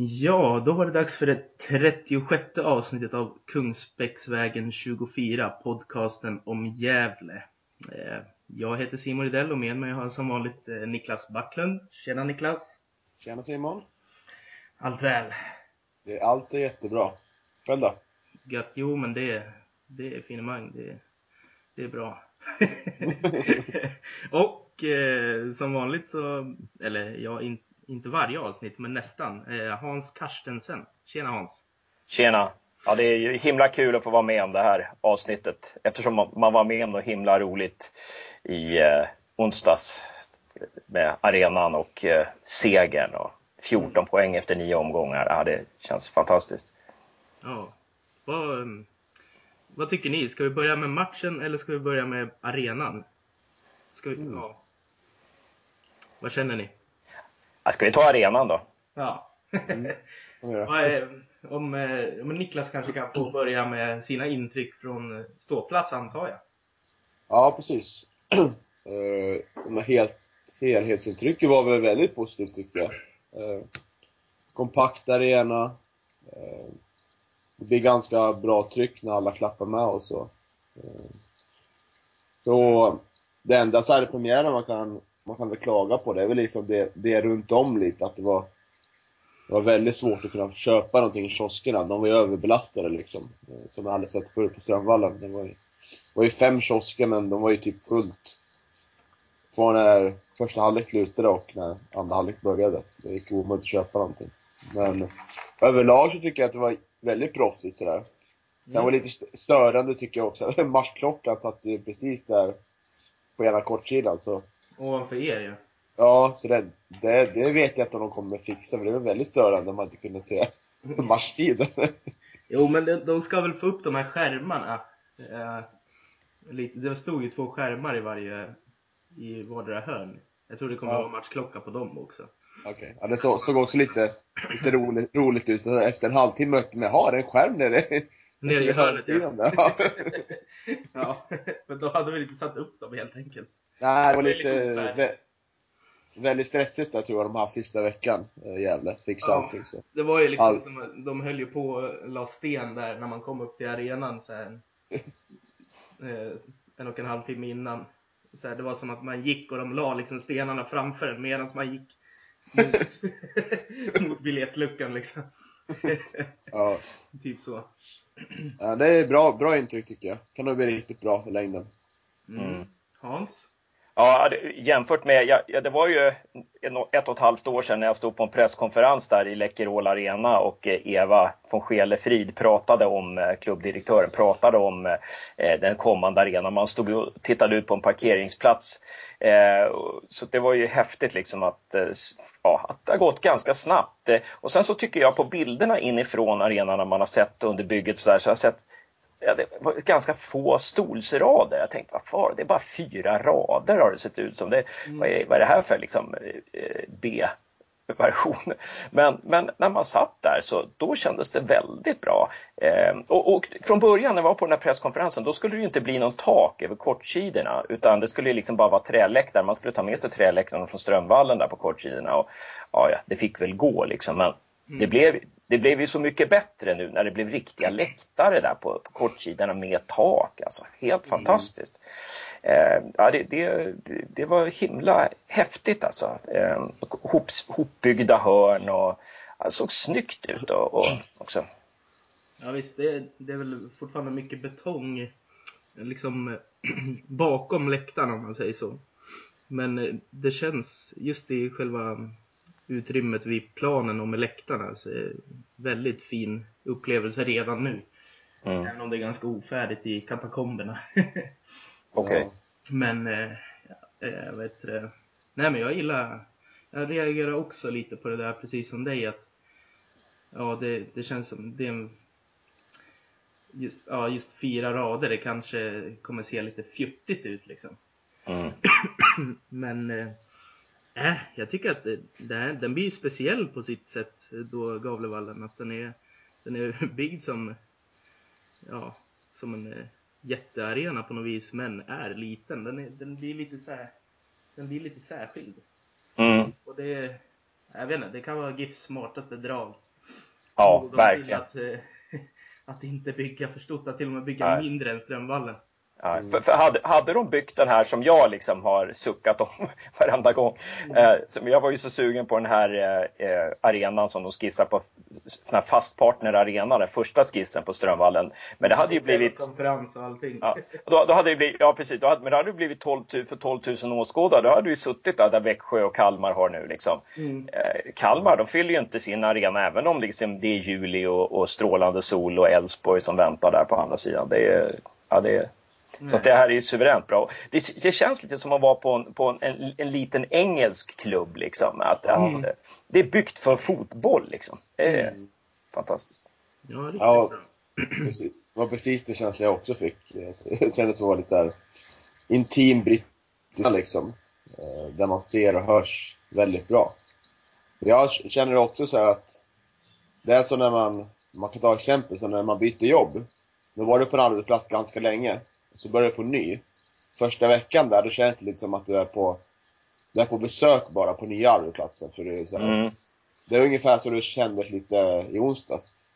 Ja, då var det dags för det 36 avsnittet av Kungsbäcksvägen 24, podcasten om Gävle. Eh, jag heter Simon Rydell och med mig har jag som vanligt eh, Niklas Backlund. Tjena Niklas! Tjena Simon! Allt väl? Det är allt är jättebra. Själv då? Gött, jo men det, det är finemang, det, det är bra. och eh, som vanligt så, eller ja, inte inte varje avsnitt, men nästan. Eh, Hans Karstensen. Tjena Hans! Tjena! Ja, det är ju himla kul att få vara med om det här avsnittet eftersom man var med om något himla roligt i eh, onsdags med arenan och eh, segern och 14 mm. poäng efter nio omgångar. Ja, det känns fantastiskt. Ja. Vad, ehm, vad tycker ni? Ska vi börja med matchen eller ska vi börja med arenan? Ska vi, mm. ja. Vad känner ni? Ska vi ta arenan då? Ja. Mm. om, eh, om Niklas kanske kan få börja med sina intryck från ståplats antar jag? Ja, precis. Uh, helt, helhetsintrycket var väl väldigt positivt tycker jag. Uh, kompakt arena. Uh, det blir ganska bra tryck när alla klappar med och så. Så det enda så här premiären man kan man kan väl klaga på det, är väl liksom det, det runt om lite, att det var det var väldigt svårt att kunna köpa någonting i kioskerna. De var ju överbelastade liksom. Som jag aldrig sett förut på Strömvallen. Det var ju, var ju fem kiosker men de var ju typ fullt. Från när första halvlek slutade och när andra halvlek började. Det gick omöjligt att köpa någonting. Men överlag så tycker jag att det var väldigt proffsigt sådär. Det var mm. lite störande tycker jag också. Matchklockan satt ju precis där på ena kortsidan så ovanför er ju. Ja, så det, det, det vet jag att de kommer fixa, för det var väldigt störande om man inte kunde se matchtiden. jo, men de, de ska väl få upp de här skärmarna. Eh, lite, det stod ju två skärmar i varje, i vardera hörn. Jag tror det kommer ja. vara matchklocka på dem också. Okej, okay. ja, det så, såg också lite, lite roligt, roligt ut efter en halvtimme. Men har en skärm nere Nere i hörnet ja. ja, men då hade vi inte satt upp dem helt enkelt. Nej, det var lite vä väldigt stressigt där tror jag de haft sista veckan, äh, Gävle. Fixa ja, allting så. Det var ju liksom All... som, de höll ju på och la sten där när man kom upp till arenan så här, eh, en och en halv timme innan. Så här, det var som att man gick och de la liksom stenarna framför en medan man gick mot, mot biljettluckan liksom. ja. Typ så. Ja, det är bra, bra intryck tycker jag. Kan nog bli riktigt bra i längden. Mm. Hans? Ja, jämfört med, ja, det var ju ett och ett halvt år sedan när jag stod på en presskonferens där i Läkerol Arena och eh, Eva von Schelefrid pratade om, eh, klubbdirektören pratade om eh, den kommande arenan. Man stod och tittade ut på en parkeringsplats. Eh, så det var ju häftigt liksom att, ja, att det har gått ganska snabbt. Och sen så tycker jag på bilderna inifrån arenan man har sett under bygget så, där, så har jag sett ja, det var ganska få stolsrader. Jag tänkte, vad far, det är bara fyra rader har det sett ut som. Det, mm. vad, är, vad är det här för liksom, eh, B? version. Men, men när man satt där så då kändes det väldigt bra. Eh, och, och, från början när jag var på den här presskonferensen då skulle det ju inte bli någon tak över kortsidorna utan det skulle liksom bara vara träläktare. Man skulle ta med sig träläktarna från Strömvallen där på kortsidorna och ja, ja det fick väl gå liksom. Men mm. det, blev, det blev ju så mycket bättre nu när det blev riktiga läktare där på, på kortsidorna med tak. Alltså, helt mm. fantastiskt. Eh, ja, det, det, det, var himla häftigt alltså. Eh, hop, hopbyggda hörn och det såg snyggt ut och, och också. Ja visst, det, det är väl fortfarande mycket betong liksom bakom läktaren om man säger så. Men eh, det känns just i själva utrymmet vid planen och med läktarna. Så väldigt fin upplevelse redan nu. Mm. Även om det är ganska ofärdigt i katakomberna. Okej. Okay. Men, eh, jag vet det. Nej men jag gillar, jag reagerar också lite på det där precis som dig att ja det, det känns som, det är en, just, ja, just fyra rader, det kanske kommer se lite fjuttigt ut liksom. Mm. men eh, Äh, jag tycker att det, det, den blir speciell på sitt sätt då Gavlevallen. Att den är, den är byggd som, ja, som en eh, jättearena på något vis men är liten. Den, är, den blir lite så här, den blir lite särskild. Mm. Och det, jag vet inte, det kan vara GIFs smartaste drag. Ja, verkligen. Att, eh, att inte bygga för stort, att till och med bygga Nej. mindre än Strömvallen. Ja, för, för hade, hade de byggt den här som jag liksom har suckat om varenda gång. Eh, som jag var ju så sugen på den här eh, eh, arenan som de skissar på, sån här fastpartner arena, den första skissen på Strömvallen. Men det hade ju blivit Konferens och allting. Ja, då, då hade det blivit, ja precis, då hade, men då hade det blivit 12, 000 för 12 000 åskådare. Då hade vi suttit där, där Växjö och Kalmar har nu. Liksom. Mm. Eh, Kalmar, de fyller ju inte sin arena även om liksom, det är juli och, och strålande sol och Elfsborg som väntar där på andra sidan. Det är, ja, det är, så att det här är ju suveränt bra. Det, det känns lite som att vara på en, på en, en, en liten engelsk klubb. Liksom. Att, Mm. att, det är byggt för fotboll. Liksom. Det är Mm. fantastiskt. Ja, riktigt Ja. Precis. Det var precis det känslan jag också fick. Det kändes som lite så här intim brittisk liksom. Eh, Där man ser och hörs väldigt bra. Jag känner också så här att det är så när man, man kan ta exempel, så när man byter jobb. Då var du på en arbetsplats ganska länge, så börjar du på ny. Första veckan där, då känns det lite som att du är på, du är på besök bara på nya arbetsplatser. För det, är så här, Mm. det är ungefär så du kände lite i onsdags.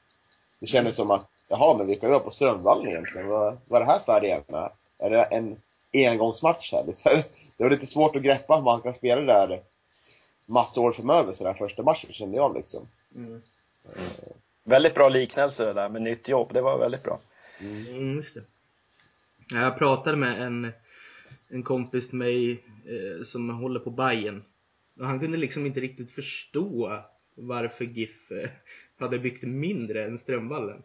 Det kändes som att, jaha, men vilka är på Strömvallen egentligen? Vad, vad är det här för arena? Är det en engångsmatch här? Det, här, det var lite svårt att greppa hur man kan spela det där massa år framöver, så där första matchen kände jag liksom. Mm. Väldigt bra liknelse det där med nytt jobb. Det var väldigt bra. Mm, just det. Jag pratade med en, en kompis till mig eh, som håller på Bayern och han kunde liksom inte riktigt förstå varför GIF eh, hade byggt mindre än Strömvallen.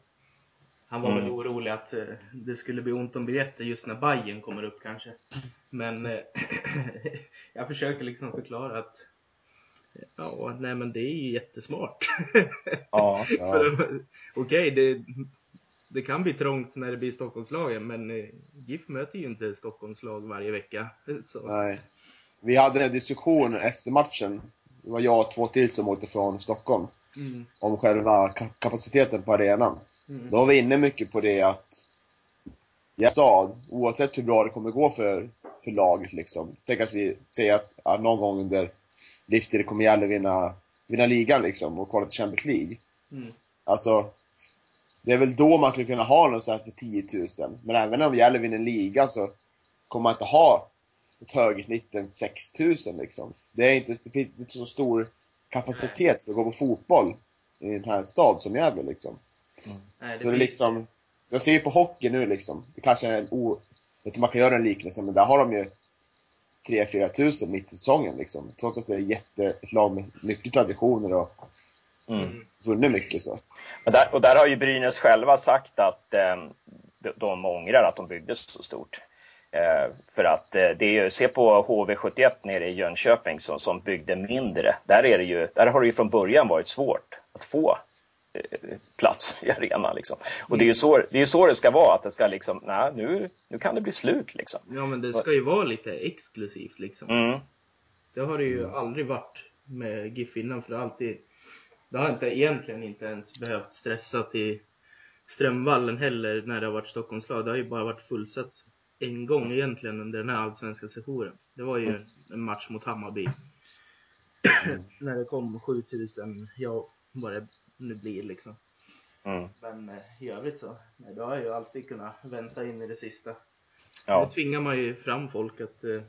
Han var Mm. väl orolig att eh, det skulle bli ont om biljetter just när Bayern kommer upp kanske. Men eh, jag försökte liksom förklara att ja, nej men det är ju jättesmart. Ja. Ja. Okej, det, det kan bli trångt när det blir Stockholmslagen, men eh, GIF möter ju inte Stockholmslag varje vecka. Så, Nej. Vi hade en diskussion efter matchen, det var jag och två till som åkte från Stockholm, mm, om själva ka- kapaciteten på arenan. mm, Då var vi inne mycket på det att stad, oavsett hur bra det kommer gå för, för laget liksom. Tänk att vi säger att ja, någon gång under livstiden kommer Gävle vinna, vinna ligan liksom och kvala till Champions League. mm, Alltså, det är väl då man skulle kunna ha något så här för 10 000. Men även om Gävle vinner liga så kommer man inte ha ett högre snitt än 6 000 liksom. Det är inte, det finns inte så stor kapacitet för att gå på fotboll i en här stad som Gävle liksom. nej, Så det är liksom, jag ser ju på hockey nu liksom, det kanske är en o, jag man kan göra en liknelse, men där har de ju 3-4 tusen mitt i säsongen liksom. Trots att det är jätte, ett lag med mycket traditioner och Mm. Mm, vunnit mycket så. Och där, och där har ju Brynäs själva sagt att eh, de, de ångrar att de byggde så stort. Eh, för att eh, det är ju, se på HV71 nere i Jönköping som, som byggde mindre. Där, är det ju, där har det ju från början varit svårt att få eh, plats i arenan. Liksom. Och det är ju så det, är så det ska vara, att det ska liksom, nej, nu, nu kan det bli slut liksom. Ja, men det ska ju vara lite exklusivt liksom. Mm. Det har det ju aldrig varit med GIF innan, för det har alltid det har inte egentligen inte ens behövt stressa till Strömvallen heller när det har varit Stockholmslag. Det har ju bara varit fullsatt en gång egentligen under den här allsvenska sessionen. Det var ju en match mot Hammarby. när det kom 7000, ja vad det nu blir liksom. Mm. Men eh, i övrigt så, nej, då har jag ju alltid kunnat vänta in i det sista. Ja. Nu tvingar man ju fram folk att eh,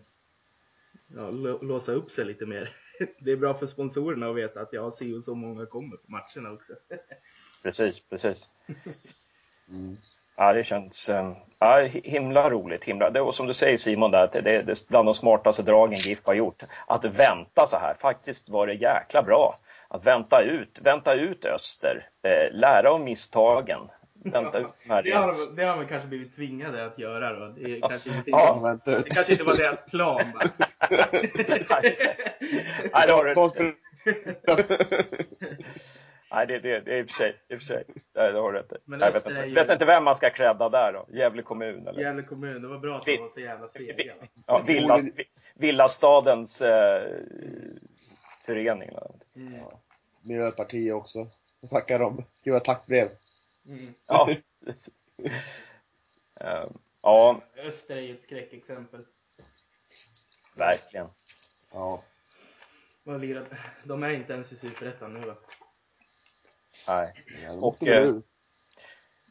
ja, lå- låsa upp sig lite mer. Det är bra för sponsorerna att veta att jag ser och så många kommer på matcherna också. Precis, precis. Mm. Ja, det känns eh, ja, himla roligt. Himla. Det, och som du säger Simon, där, att det, det är bland de smartaste dragen GIF har gjort. Att vänta så här, faktiskt var det jäkla bra. Att vänta ut, vänta ut Öster, eh, lära av misstagen. Vänta ut de här Det har, de, det har man kanske blivit tvingade att göra då. Det, är kanske inte, Ja, ut. det kanske inte var deras plan. Nej, det har du Konspir- Nej, det, det, det är i och för sig, i och för sig. Nej, det har du rätt i. Men Jag vet inte, är ju- vet inte vem man ska credda där då. Gävle kommun eller? Gävle kommun, det var bra att de var så jävla sega. va? Ja, Villas, Villastadens eh, förening. eller något. Mm. Miljöpartiet också. Jag tackar dem. Gud vad tackbrev. Mm. Ja. Eh, ja, Öster är ju ett skräckexempel. Verkligen. Ja. Vad lirat? De är inte ens i Superettan nu va? Nej. Och, eh.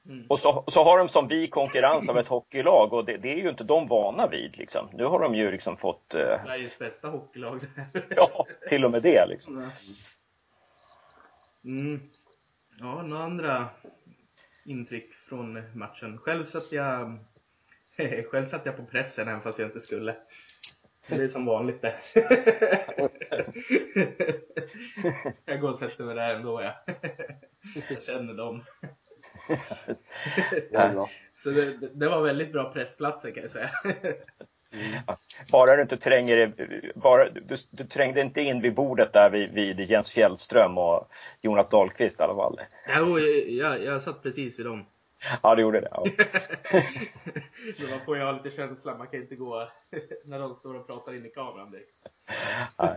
Mm. Och så, så har de som vi konkurrens av ett hockeylag och det, det är ju inte de vana vid liksom. Nu har de ju liksom fått, eh, Sveriges bästa hockeylag. ja, till och med det liksom. Mm. Ja, några andra intryck från matchen. Själv satt jag Själv satt jag på pressen även fast jag inte skulle. Det är som vanligt det. Jag går och sätter mig där ändå ja. Jag känner dem. Det. Så det, det var väldigt bra pressplatser kan jag säga. Bara du inte tränger, bara, du, du trängde inte in vid bordet där vid, vid Jens Fjällström och Jonas Dahlqvist i alla fall. Jo, jag, jag satt precis vid dem. Ja, det gjorde det. Ja. Man får ju ha lite känsla, man kan inte gå när de står och pratar in i kameran direkt. Nej.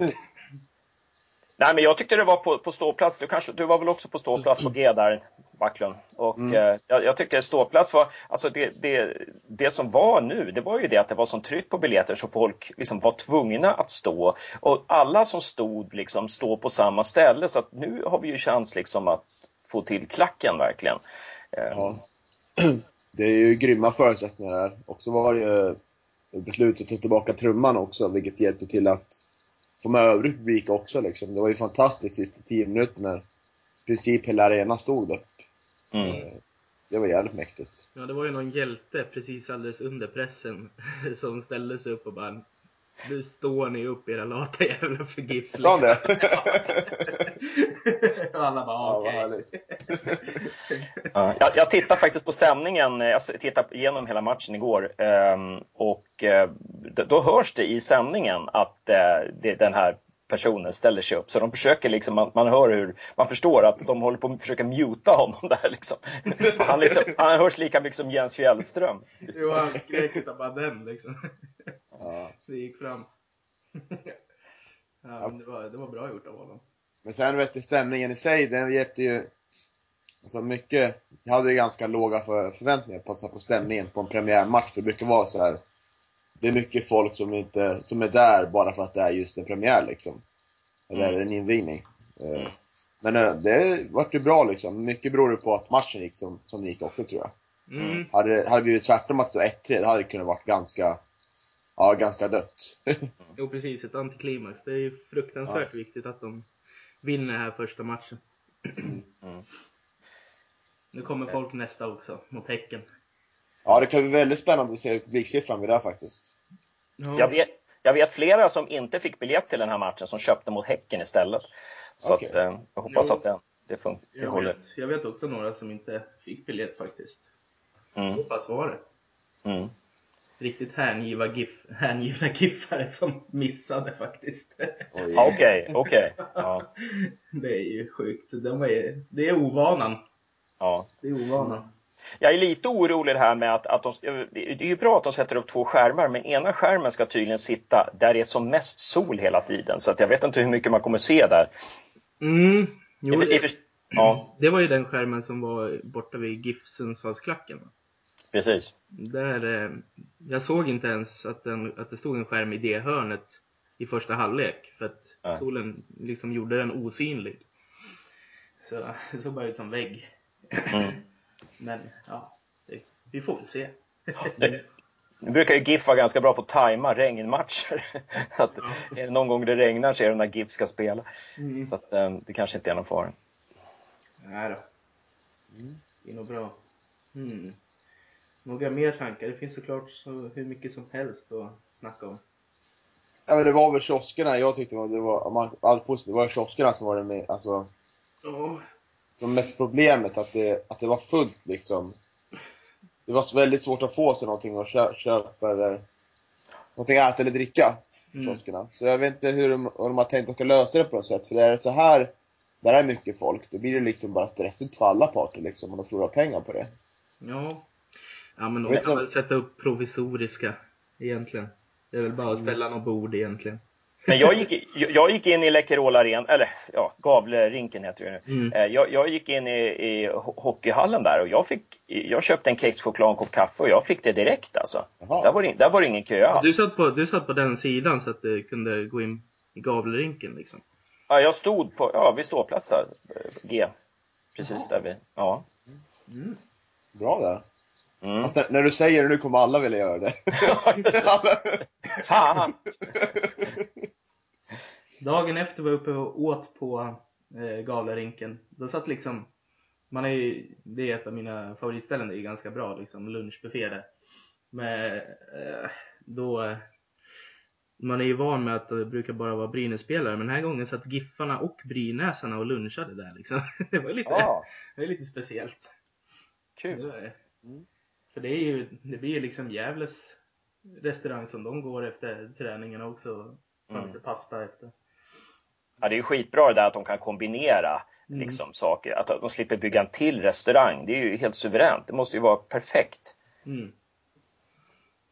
Nej, men jag tyckte det var på, på ståplats. Du, kanske, du var väl också på ståplats på G där, Backlund. Och Mm. eh, jag, jag tyckte ståplats var, alltså det, det, det som var nu, det var ju det att det var sån tryck på biljetter så folk liksom var tvungna att stå. Och alla som stod liksom stå på samma ställe. Så att nu har vi ju chans liksom att få till klacken verkligen. Eh, Ja. Det är ju grymma förutsättningar här. Och så var det ju beslutet att ta tillbaka trumman också, vilket hjälpte till att få med övrig publik också liksom. Det var ju fantastiskt sista tio minuter när i princip hela arenan stod upp. Mm. Eh, Det var jävligt mäktigt. Ja, det var ju någon hjälte precis alldeles under pressen som ställde sig upp och bara Nu står ni upp era lata jävlar för GIF. Sa han det? alla bara okej. härligt. Ja, jag, jag tittade faktiskt på sändningen, eh, jag tittade igenom hela matchen igår ehm, och eh, då hörs det i sändningen att eh, det, den här personen ställer sig upp. Så de försöker liksom, man, man hör hur, man förstår att de håller på att försöka muta honom där liksom. Han, liksom, han hörs lika mycket som Jens Fjällström. Jo, han skrek utav bara den liksom. Ja. Det gick fram. Ja, men det var, det var bra gjort av honom. Men sen vet du, stämningen i sig, den hjälpte ju alltså mycket. Jag hade ju ganska låga för, förväntningar på, på stämningen på en premiärmatch. För det brukar vara så här. Det är mycket folk som inte, som är där bara för att det är just en premiär liksom. Eller Mm. en invigning. Eh, Mm. Men eh, det vart ju bra liksom. Mycket beror på att matchen gick som, som det gick också tror jag. Mm. Hade det hade det blivit tvärtom att det var 1-3, det hade det kunnat varit ganska, ja ganska dött. Jo, precis. Ett antiklimax. Det är ju fruktansvärt viktigt att de vinner här första matchen. Mm. Nu kommer folk nästa också, mot Häcken. ja, det kan bli väldigt spännande att se publiksiffran vid det här faktiskt. Ja. Jag vet, jag vet flera som inte fick biljett till den här matchen som köpte mot Häcken istället. Så Okej. att, eh, jag hoppas Jo. att det, det, fun- det Jag vet, jag vet också några som inte fick biljett faktiskt. Så Mm. pass var det. Mm. Riktigt hängiva gif, hängivna giffare som missade faktiskt. Okej, okej. Ja, Det är ju sjukt. De är, det är ovanan. ja. Det är ovanan. Jag är lite orolig här med att, att de, det är ju bra att de sätter upp två skärmar, men ena skärmen ska tydligen sitta där det är som mest sol hela tiden. Så att jag vet inte hur mycket man kommer se där. Mm. Jo, det, för- ja, det var ju den skärmen som var borta vid GIF Sundsvallsklacken. Precis. Där, eh, jag såg inte ens att, den, att det stod en skärm i det hörnet i första halvlek. För att Nej. solen liksom gjorde den osynlig. Så det såg bara ut som vägg. Mm. Men ja, det, vi får väl se. Nu brukar ju GIF vara ganska bra på att tajma regnmatcher. att, det någon gång det regnar så är det när GIF ska spela. Mm. Så att, eh, det kanske inte är någon fara. Nej då. Det är nog bra. Mm. Några mer tankar? Det finns såklart så hur mycket som helst att snacka om. Ja, men det var väl kioskerna jag tyckte var, det var, man, allt positivt, det var kioskerna som var det med, alltså, Ja. som mest problemet, att det, att det var fullt liksom. Det var väldigt svårt att få sig någonting att kö, köpa eller någonting att äta eller dricka, Mm. kioskerna. Så jag vet inte hur de, om de har tänkt att de lösa det på något sätt, för är det så här, där är mycket folk, då blir det liksom bara stressigt för alla parter liksom, och de förlorar pengar på det. Ja. Ja men de kan väl sätta upp provisoriska egentligen. Det är väl bara att ställa något bord egentligen. Men jag gick, jag gick in i Läkerol Arena, eller ja, Gavlerinken heter det nu. Mm. Eh, Jag, jag gick in i, i ho- hockeyhallen där och jag, fick, jag köpte en kexchoklad och en kopp kaffe och jag fick det direkt alltså. Jaha. Där var, det, där var det ingen kö alls. Du satt, på, du satt på den sidan så att du kunde gå in i Gavlerinken liksom. Ja, jag stod på, ja, vid ståplats där, eh, G. precis där vi, ja. Mm. Bra där. Mm. Fast när- när du säger det nu kommer alla vilja göra det. Fan! Dagen efter var jag uppe och åt på eh, Gavlarinken. Då satt liksom, man är ju, det är ett av mina favoritställen, det är ganska bra liksom, lunchbuffé där. Men eh, då, man är ju van med att det brukar bara vara Brynäs-spelare, men den här gången satt Giffarna och Brynäsarna och lunchade där liksom. Det var lite, Ja, det var lite speciellt. Det kul. var det. Mm. För det är ju, det blir ju liksom Gävles restaurang som de går efter träningarna också. Mm. lite pasta efter. Ja, det är ju skitbra det där att de kan kombinera Mm. liksom, saker. Att de slipper bygga en till restaurang. Det är ju helt suveränt. Det måste ju vara perfekt. Mm.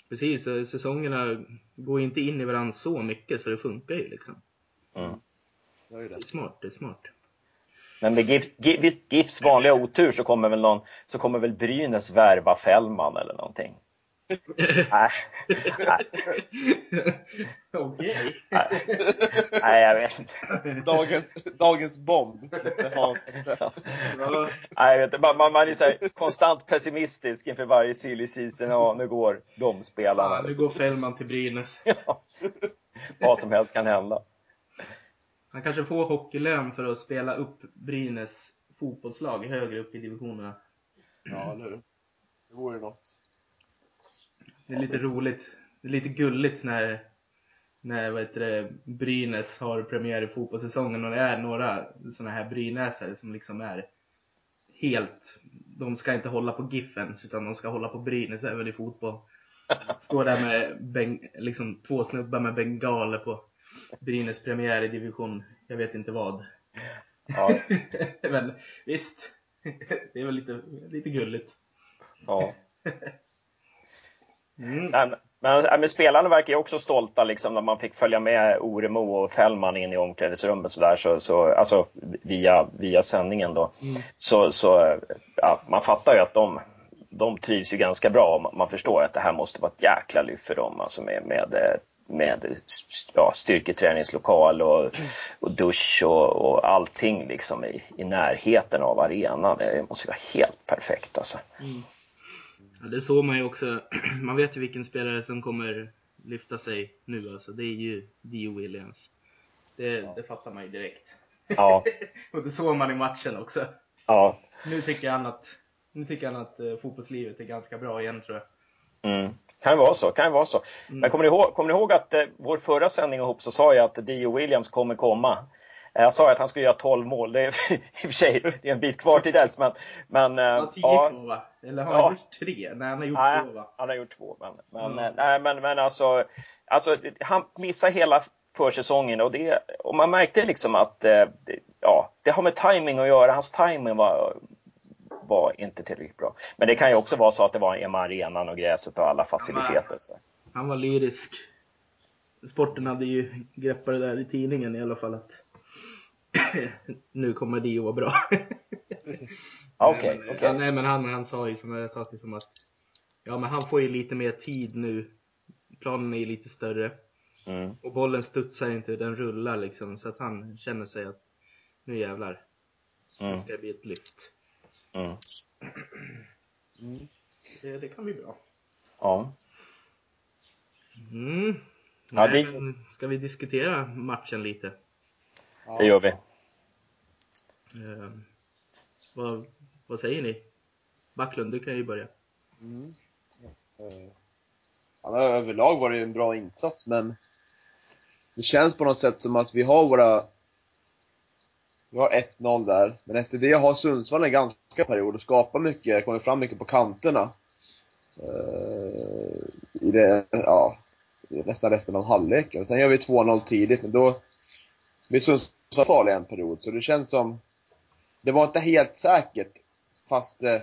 Precis, säsongerna går inte in i varandra så mycket så det funkar ju liksom. Mm. Det är ju Det det. är smart, det är smart. Men med GIF, GIF, GIFs vanliga otur så kommer väl någon, så kommer väl Brynäs värva Fällman eller någonting. Nej, nej, Okej. nej, jag vet inte. Dagens, dagens bomb. Ja, Ja, Nej, jag vet inte. Man, man, är så här konstant pessimistisk inför varje silly season. Ja, nu går de spelarna. fan, nu går Fällman till Brynäs. Ja. Vad som helst kan hända. Han kanske får hockeylön för att spela upp Brynäs fotbollslag högre upp i divisionerna. ja eller hur? Det vore något. Det är lite roligt. Det är lite gulligt när, när vad heter det, Brynäs har premiär i fotbollssäsongen och det är några sådana här brynäsare som liksom är helt, de ska inte hålla på Giffens utan de ska hålla på Brynäs även i fotboll. Står där med beng, liksom två snubbar med bengaler på Brynäs premiär i division, jag vet inte vad. Ja, Men visst, det är väl lite, lite gulligt. ja. Mm. Nej, men, men, spelarna verkar ju också stolta liksom när man fick följa med Oremo och Fällman in i omklädningsrummet så där, så, så, alltså via, via sändningen då. Mm. Så, så ja, man fattar ju att de, de trivs ju ganska bra man- man förstår att det här måste vara ett jäkla lyft för dem alltså med, med, eh, med ja, styrketräningslokal och, och dusch och, och allting liksom i, i närheten av arenan. Det måste vara helt perfekt alltså. Mm. Ja, det såg man ju också. Man vet ju vilken spelare som kommer lyfta sig nu alltså. Det är ju Dio Williams. Det, det fattar man ju direkt. Ja, Och det såg man i matchen också. ja. Nu tycker han att, nu tycker han att eh, fotbollslivet är ganska bra igen tror jag. Mm. Kan ju vara så, kan ju vara så. Mm. Men kommer ni ihåg, kommer ni ihåg att eh, vår förra sändning ihop så sa jag att Dio Williams kommer komma. Eh, Jag sa att han skulle göra 12 mål. Det är i och för sig det är en bit kvar till dess. Men, men eh, Han har tio ja, kvar va? Eller har han Ja. gjort tre? Nej, han har gjort nej, två va? han har gjort två. Men, men, Mm. eh, nej, men, men alltså, alltså, han missar hela försäsongen och, det, och man märkte liksom att eh, det, ja, det har med timing att göra. Hans timing var, var inte tillräckligt bra. Men det kan ju också vara så att det var en arenan och gräset och alla faciliteter. Så. Han var lyrisk. Sporten hade ju greppat det där i tidningen i alla fall att nu kommer Dio vara bra. Ja, Okej, okej. ja, nej men han, han sa ju sådana där saker som att Ja men han får ju lite mer tid nu Planen är ju lite större Mm. Och bollen studsar inte, den rullar liksom Så att han känner sig att Nu jävlar, nu Mm. ska det bli ett lyft Mm. Mm. Det, det kan bli bra Ja. mm. Ja, det- Ska vi diskutera matchen lite? Det gör vi. Eh, vad, vad säger ni? Backlund, du kan ju börja Mm. Eh, Ja, överlag var det en bra insats, men det känns på något sätt som att vi har våra... Vi har 1-0 där, men efter det har Sundsvall en ganska period och skapar mycket, kommer fram mycket på kanterna. Eh, I det, ja, nästan resten av halvleken. Sen gör vi 2-0 tidigt, men då blir Sundsvall farliga en period. Så det känns som... Det var inte helt säkert, fast det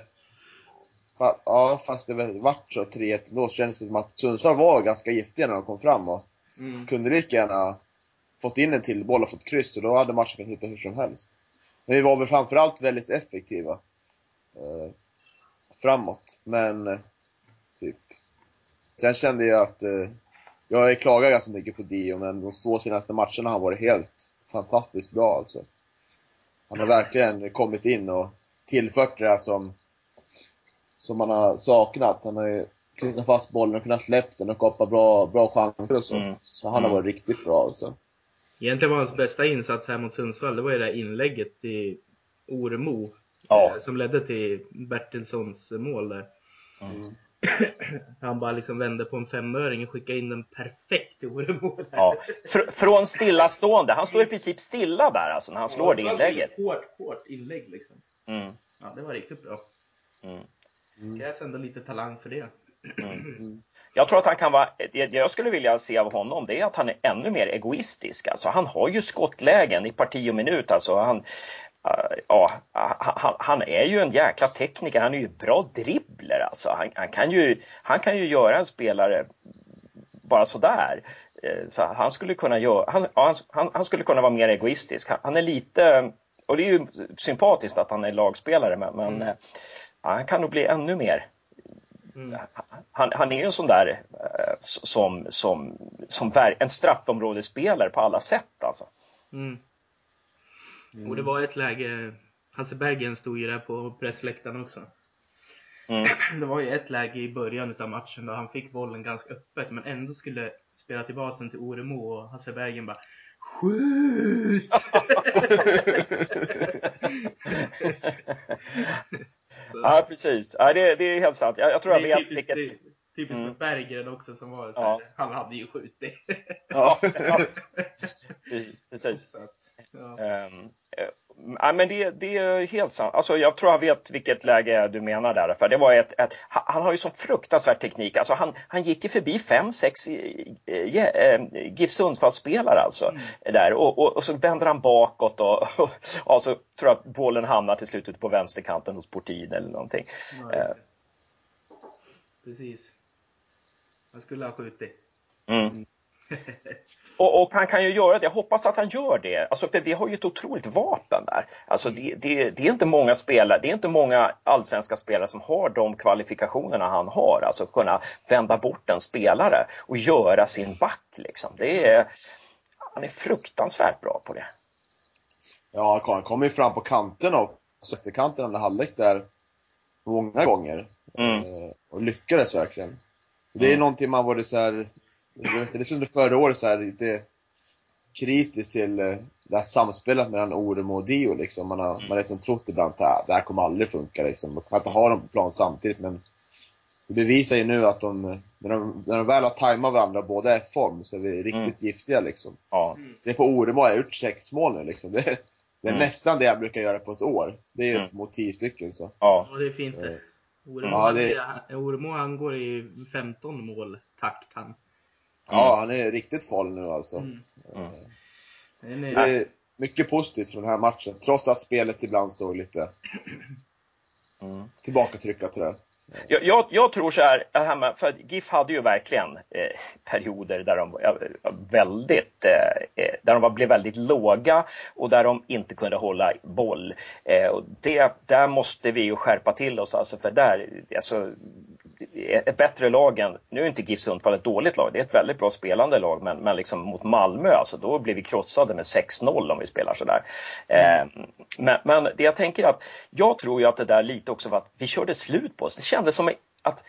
Fa- Ja, fast det vart så 3-1 då kändes det som att Sundsvall var ganska giftiga när de kom fram och mm. kunde lika gärna fått in en till boll och fått kryss och då hade matchen kunnat hitta hur som helst. Men vi var väl framförallt väldigt effektiva eh, framåt, men eh, typ Sen kände jag att eh, jag klagar ganska mycket på Dio, men de två senaste matcherna har varit helt fantastiskt bra alltså. Han har verkligen kommit in och tillfört det där som, som man har saknat. Han har ju knutit fast bollen och kunnat släppa den och skapat bra, bra chanser och så. Mm. Så han har Mm. varit riktigt bra alltså. Egentligen var hans bästa insats här mot Sundsvall, det var ju det där inlägget i Oremo. Ja. eh, Som ledde till Bertilssons mål där. Mm. Han bara liksom vände på en femöring och skickade in den perfekt till Oremo. Ja. Fr från stillastående. Han står i princip stilla där alltså när han slår det inlägget. Hårt, hårt inlägg liksom. Mm. Ja, det var riktigt bra. Mm. Mm. Krävs ändå lite talang för det. Mm. Jag tror att han kan vara, det jag skulle vilja se av honom det är att han är ännu mer egoistisk. Alltså, han har ju skottlägen i parti och minut. Alltså, han, äh, ja, han, han är ju en jäkla tekniker. Han är ju bra dribbler. Alltså. Han, han, kan ju, han kan ju göra en spelare bara sådär. Eh, Så han skulle kunna göra, han, han, han skulle kunna vara mer egoistisk. Han, är lite, och det är ju sympatiskt att han är lagspelare, men, men Mm. eh, han kan nog bli ännu mer Mm. han, han är ju en sån där eh, som, som, som en straffområdesspelare på alla sätt alltså. Mm. Mm. Och det var ett läge, Hasse Bergen stod ju där på pressläktaren också. Mm. Det var ju ett läge i början av matchen då han fick bollen ganska öppet men ändå skulle spela tillbaka den till Oremo och Hasse Bergen bara Skjut! Ja, precis. Ja, det, det är helt sant. Jag, jag tror jag det är vet typiskt, vilket... det, typiskt Mm. med Berggren också som var så Ja. här, han hade ju skjutit. Ja. Precis. Ja. Um, ja, men det, det är helt sant. Alltså, jag tror jag vet vilket läge du menar där. För det var ett, ett, han har ju sån fruktansvärd teknik. Alltså, han, han gick ju förbi fem, sex eh, eh, GIF Sundsvall-spelare alltså. Mm. Där. Och, och, och så vänder han bakåt och, och, och så tror jag att bollen hamnar till slut ute på vänsterkanten hos Portin eller någonting. Ja, det. Precis. Han skulle ha skjutit. Mm. Och, och han kan ju göra det. Jag hoppas att han gör det. Alltså, för vi har ju ett otroligt vapen där. Alltså, det, det, det är inte många spelare, det är inte många allsvenska spelare som har de kvalifikationerna han har. Alltså kunna vända bort en spelare och göra sin back. Liksom. Det är, han är fruktansvärt bra på det. Ja, han kommer ju fram på kanterna och vänsterkanten under halvlek där många gånger. Mm. Eh, Och lyckades verkligen. Det är Mm. någonting man varit så här, det är som under förra året så här lite kritisk till eh, det här samspelet mellan Oremo och Dio liksom. Man har, man har liksom trott ibland att det här, det här kommer aldrig funka liksom. Man kan inte ha dem på plan samtidigt men det bevisar ju nu att de, när de, när de väl har tajmat varandra och båda är i form så är vi riktigt Mm. giftiga liksom. Ja. Se på Oremo, jag har gjort sex mål nu liksom. Det, är- det är Mm. nästan det jag brukar göra på ett år. Det är ju Mm. mot tio stycken så. Ja. Ja, det är fint det. Eh, Oremo, Ja, det- han går i 15 mål takt han. Ja, han är riktigt farlig nu alltså. Mm. Mm. Den Det är, är mycket positivt från den här matchen, trots att spelet ibland såg lite Mm. tillbakatryckat tyvärr. Jag, jag, jag tror så här, för att GIF hade ju verkligen eh, perioder där de väldigt, eh, eh, där de var, blev väldigt låga och där de inte kunde hålla boll. Eh, och det, där måste vi ju skärpa till oss alltså, för där, alltså, ett bättre lag än, nu är inte GIF Sundsvall ett dåligt lag, det är ett väldigt bra spelande lag, men, men liksom mot Malmö, alltså, då blir vi krossade med 6-0 om vi spelar sådär. Eh, men, men det jag tänker att, jag tror ju att det där lite också var att vi körde slut på oss. Kändes som att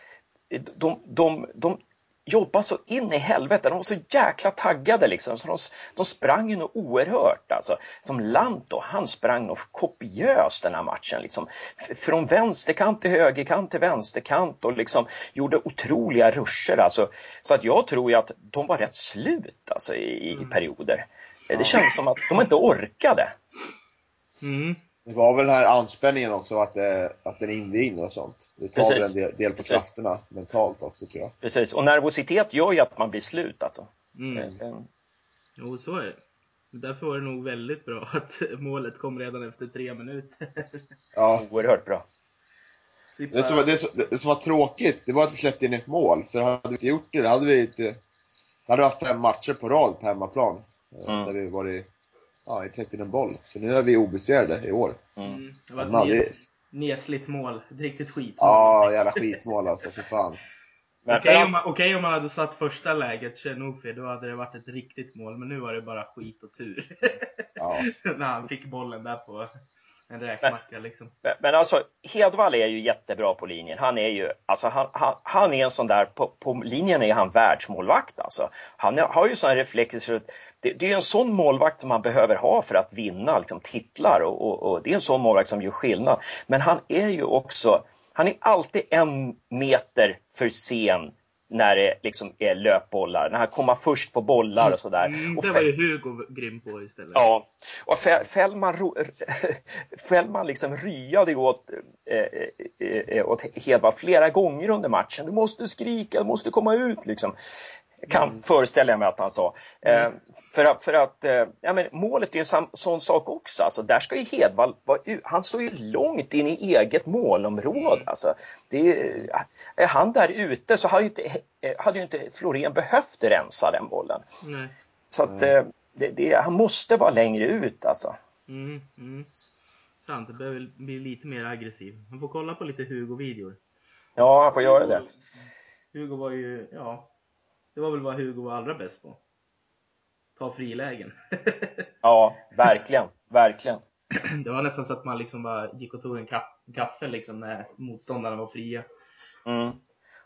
de, de, de jobbar så in i helvete. De var så jäkla taggade liksom. Så de, de sprang ju nog oerhört. Alltså. Som Lanto, han sprang nog kopiöst den här matchen. Liksom. Från vänsterkant till högerkant till vänsterkant och liksom gjorde otroliga ruscher. Alltså. Så att jag tror ju att de var rätt slut alltså, i, i perioder. Det kändes som att de inte orkade. mm. Det var väl den här anspänningen också, att, det, att den är invigd och sånt. Det tar väl en del, del på Precis. krafterna mentalt också tror jag. Precis. Och nervositet gör ju att man blir slut. Alltså. Mm. Eh, Jo, så är det. Därför var det nog väldigt bra att målet kom redan efter tre minuter. Ja. Oerhört bra. Det som, var- det, som, det som var tråkigt, det var att vi släppte in ett mål. För hade vi inte gjort det, då hade vi inte... Då hade vi haft fem matcher på rad på hemmaplan. eh, Mm. Där vi varit... Ja, inte släppt in en boll. Så nu är vi obesegrade i år. Mm. Mm. Det var ett nes- nesligt mål. Ett riktigt skit. ja, jävla skitmål alltså, för fan. Okej men om, man- okej om man hade satt första läget, Tjernofi, då hade det varit ett riktigt mål. Men nu var det bara skit och tur. Ja. När han fick bollen där på en räkmacka liksom. Men, men alltså, Hedvall är ju jättebra på linjen. Han är ju, alltså han, han, han är en sån där, på, på linjen är han världsmålvakt alltså. Han har ju sådana reflexer så det, det är en sån målvakt som man behöver ha för att vinna liksom, titlar och, och, och det är en sån målvakt som gör skillnad. Men han är ju också, han är alltid en meter för sen när det liksom är löpbollar, när han kommer först på bollar och sådär. Mm, och det var ju Hugo grym på istället. Ja, och Fällman, Fällman liksom ryade åt, eh, eh, åt Hedvall flera gånger under matchen. Du måste skrika, du måste komma ut liksom kan mm. föreställa mig att han sa. Mm. Eh, för att, för att eh, ja, men målet är en sån sak också. Alltså, där ska ju Hedvall vara, han står ju långt in i eget målområde. Alltså, det, är han där ute så hade ju inte, eh, hade ju inte Florén behövt rensa den bollen. Nej. Så att eh, det, det, han måste vara längre ut alltså. Mm, mm. Sant, det behöver bli lite mer aggressiv. Man får kolla på lite Hugo-videor. Ja, han får göra det. Hugo var ju, ja, det var väl vad Hugo var allra bäst på. Ta frilägen. ja, verkligen, verkligen. Det var nästan så att man liksom bara gick och tog en kaffe liksom när motståndarna var fria. Mm.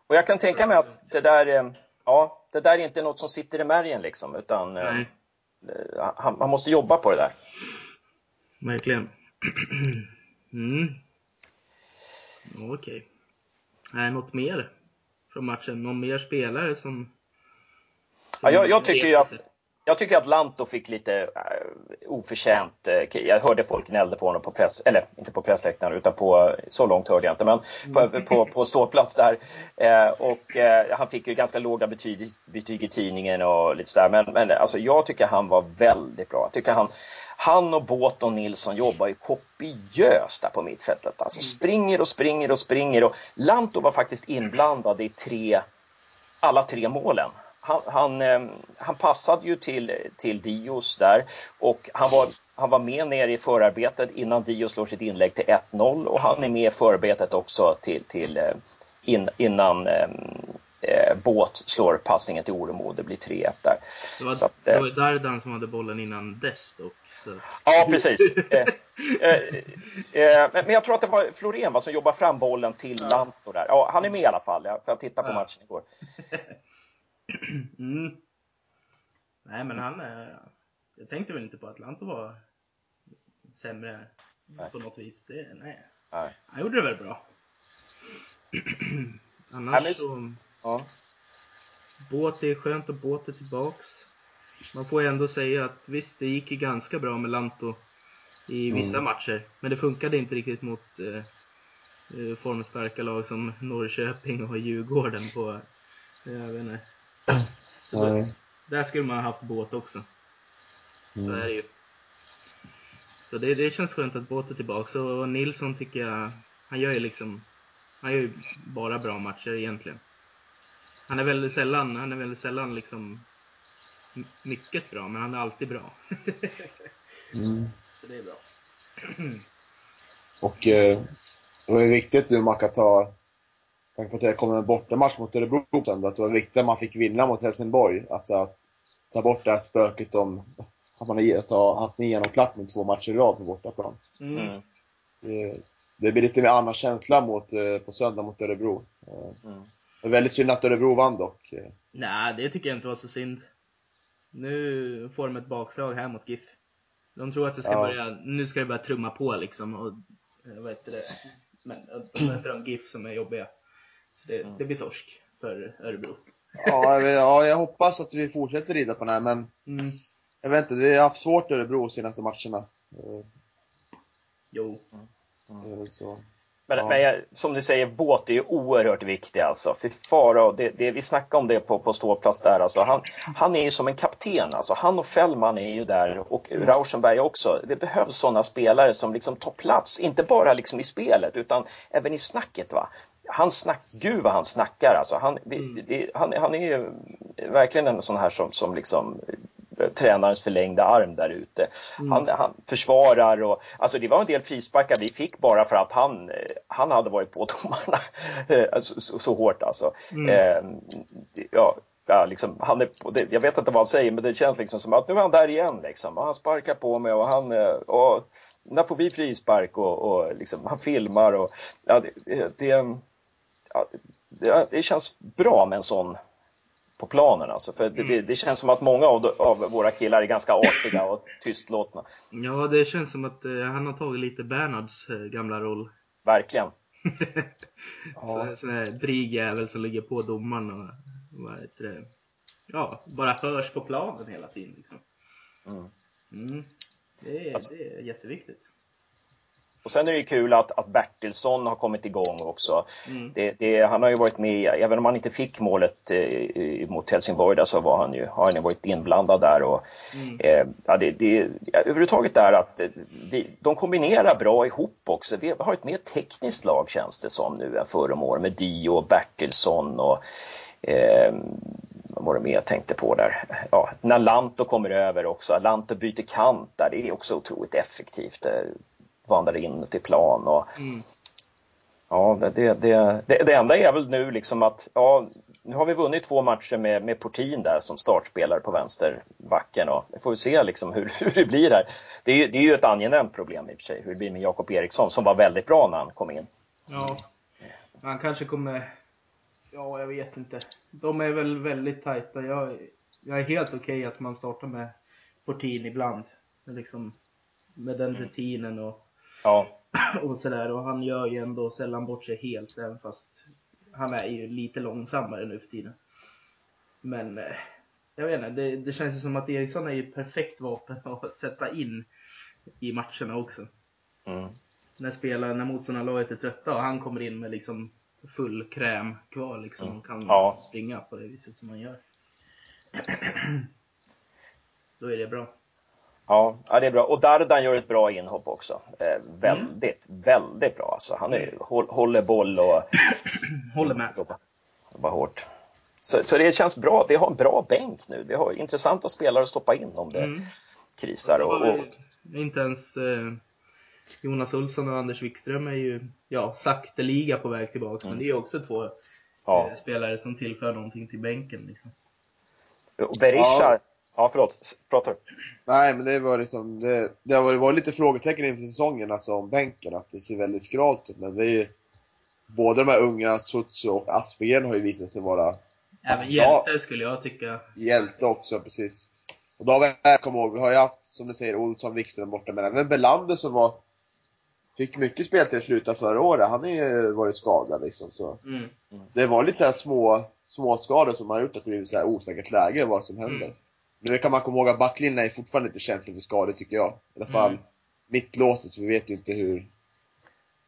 Och jag kan tänka mig att det där, eh, ja, det där är inte något som sitter i märgen liksom, utan eh, Nej. han, man måste jobba på det där. Verkligen. Mm. Okej. Okay. Är något mer från matchen? Någon mer spelare som Ja, jag, jag tycker att jag tycker att Lanto fick lite uh, oförtjänt, uh, jag hörde folk gnällde på honom på press, eller inte på pressläktaren utan på, så långt hörde jag inte, men på, mm. på, på ståplats där. Uh, och han fick ju ganska låga betyg, betyg i tidningen och lite sådär, men, men alltså, jag tycker han var väldigt bra. Jag tycker han, han och Båt och Nilsson jobbar ju kopiöst där på mittfältet. Alltså springer och springer och springer och Lanto var faktiskt inblandad i tre, alla tre målen han, han, ehm, han, passade ju till, till Dios där och han var, han var med nere i förarbetet innan Dios slår sitt inlägg till 1-0 och han är med i förarbetet också till, till eh, in, innan ehm, eh, Båt slår passningen till Oremo. Det blir 3-1 där. Det var, att, det var eh, Dardan som hade bollen innan dess dock. Så. Ja, precis. eh, eh, eh, men jag tror att det var Florén va, som jobbade fram bollen till ja. Lanto där. Ja, han är med i alla fall. Jag, tittade på matchen igår. Mm. Nej men han, jag tänkte väl inte på att Atlanto var sämre nej. på något vis. Det, nej. nej. Han gjorde det väl bra. Annars nej, så, ja. båt är skönt och båt är tillbaks. Man får ju ändå säga att visst, det gick ju ganska bra med Lanto i vissa mm. matcher. Men det funkade inte riktigt mot eh, eh formstarka lag som Norrköping och Djurgården på, jag vet inte, så där, skulle man ha haft båt också. Mm. Så är det ju. Så det, det känns skönt att båt är tillbaka. Och Nilsson tycker jag, han gör ju liksom, han gör ju bara bra matcher egentligen. Han är väldigt sällan, han är väldigt sällan liksom mycket bra, men han är alltid bra. mm. Så det är bra. Och eh, det är viktigt nu ta tanke på att det kommer en bortamatch mot Örebro sen, att det var viktigt att man fick vinna mot Helsingborg. Alltså att ta bort det här spöket om att man har haft en genomklappning två matcher i rad på bortaplan. Mm. mm. Det, det blir lite mer annan känsla mot, eh, på söndag mot Örebro. Eh, mm. Det är väldigt synd att Örebro vann dock. Nej, det tycker jag inte var så synd. Nu får de ett bakslag här mot GIF. De tror att det ska ja. börja, nu ska det börja trumma på liksom och, eh, vad heter det, men de möter de GIF som är jobbiga. Det, mm. det blir torsk för Örebro. Ja jag, ja, jag hoppas att vi fortsätter rida på den här, men mm. jag vet inte, vi har haft svårt Örebro de senaste matcherna. Jo. Mm. Mm. Så. Men, ja. men som du säger, båt är ju oerhört viktig alltså. För Farao, det, det, vi snackade om det på, på ståplats där alltså. Han, han är ju som en kapten alltså. Han och Fällman är ju där och Rauschenberg också. Det behövs sådana spelare som liksom tar plats, inte bara liksom i spelet utan även i snacket va han snack, gud vad han snackar alltså. Han, mm. det, han, han är ju verkligen en sån här som, som liksom eh, tränarens förlängda arm där ute. Mm. Han, han, försvarar och alltså det var en del frisparkar vi fick bara för att han, eh, han hade varit på domarna eh, så, så, så, hårt alltså. Mm. Eh, ja, ja, liksom, han är, jag vet inte vad han säger, men det känns liksom som att nu är han där igen. Liksom. Och han sparkar på mig och han, och när får vi frispark? Och, och liksom, han filmar och ja, det, det, ja, det, det känns bra med en sån på planen alltså. För det, mm. det, känns som att många av, av, våra killar är ganska artiga och tystlåtna. Ja, det känns som att eh, han har tagit lite Bernhards eh, gamla roll. Verkligen. ja. Sån här dryg jävel som ligger på domaren och vad heter det? Ja, bara hörs på planen hela tiden liksom. Mm. Mm. Det, är, alltså, det är jätteviktigt. Och sen är det kul att, att Bertilsson har kommit igång också. Mm. Det, det, han har ju varit med, även om han inte fick målet eh, mot Helsingborg där, så var han ju, har han ju varit inblandad där. Och, mm. eh, ja, det, det, överhuvudtaget är att eh, vi, de kombinerar bra ihop också. Vi har ett mer tekniskt lag känns det som nu än förra om året med Dio och Bertilsson och eh, vad var det mer jag tänkte på där? Ja, när Lanto kommer över också, Lanto byter kant där, det är också otroligt effektivt vandrar in till plan. Och, mm. Ja, det, det, det, det, enda är väl nu liksom att ja, nu har vi vunnit två matcher med, med Portin där som startspelare på vänsterbacken och vi får se liksom hur, hur det blir där. Det är, ju, det är ju ett angenämt problem i och för sig, hur det blir med Jakob Eriksson som var väldigt bra när han kom in. Ja, han kanske kommer, ja jag vet inte. De är väl väldigt tajta. Jag, jag är helt okej okay att man startar med Portin ibland. Liksom, med den mm. rutinen och Ja. Och sådär. Och han gör ju ändå sällan bort sig helt, även fast han är ju lite långsammare nu för tiden. Men eh, jag vet inte, det, det känns ju som att Eriksson är ju perfekt vapen att sätta in i matcherna också. Mm. När spelare, när motståndarlaget är trötta och han kommer in med liksom full kräm kvar liksom mm. och kan ja. springa på det viset som han gör. Då är det bra. Ja, ja, det är bra. Och Dardan gör ett bra inhopp också. Eh, väldigt, mm. väldigt bra. Alltså, han är, håller boll och... håller med. Jobbar hårt. Så, så det känns bra. Vi har en bra bänk nu. Vi har intressanta spelare att stoppa in om det mm. krisar. Och, och... Inte ens eh, Jonas Olsson och Anders Wikström är ju ja, sakteliga på väg tillbaka. Mm. Men det är också två ja. eh, spelare som tillför någonting till bänken. Liksom. Och Berisha, ja. Ja, förlåt. Pratar du? Nej, men det var liksom, det, det har varit lite frågetecken inför säsongen, alltså om bänken, att det ser väldigt skralt ut. Men det är ju, både de här unga, Sutsu och Aspegren har ju visat sig vara Även alltså, hjälte skulle jag tycka. Hjälte också, precis. Och då har vi, kom ihåg, vi har ju haft, som du säger, Olsson, Wikström borta, men även Belander som var Fick mycket speltid i slutet förra året, han har ju varit skadad liksom så. Mm. Mm. Det var lite så här små, små skador som har gjort att det blivit så här osäkert läge vad som händer. Mm. Nu kan man komma ihåg att backlinjen är fortfarande inte känslig för skador tycker jag. I alla fall mm. mittlåset, vi vet ju inte hur,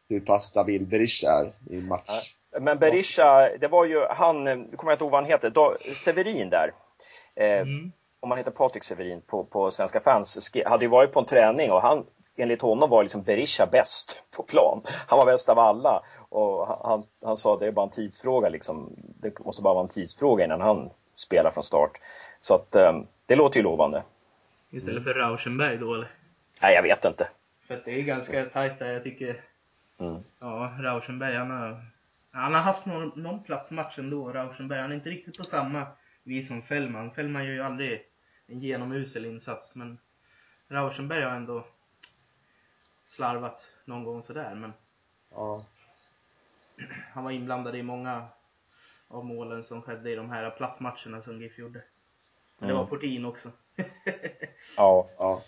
hur pass stabil Berisha är i match. Men Berisha, det var ju han, nu kommer jag inte ihåg vad han heter, då, Severin där. Eh, mm. Om han heter Patrik Severin på, på Svenska fans, hade ju varit på en träning och han, enligt honom var liksom Berisha bäst på plan. Han var bäst av alla. Och han, han sa det är bara en tidsfråga liksom. Det måste bara vara en tidsfråga innan han spelar från start. Så att um, det låter ju lovande. Istället för Rauschenberg då eller? Nej, jag vet inte. För att det är ganska tajt där, jag tycker. Mm. Ja, Rauschenberg han har, han har haft någon, någon plats match ändå, Rauschenberg. Han är inte riktigt på samma vis som Fällman. Fällman gör ju aldrig en genomusel insats, men Rauschenberg har ändå slarvat någon gång sådär, men ja. han var inblandad i många av målen som skedde i de här plattmatcherna som GIF gjorde. Men det var mm. Portin också. ja, ja.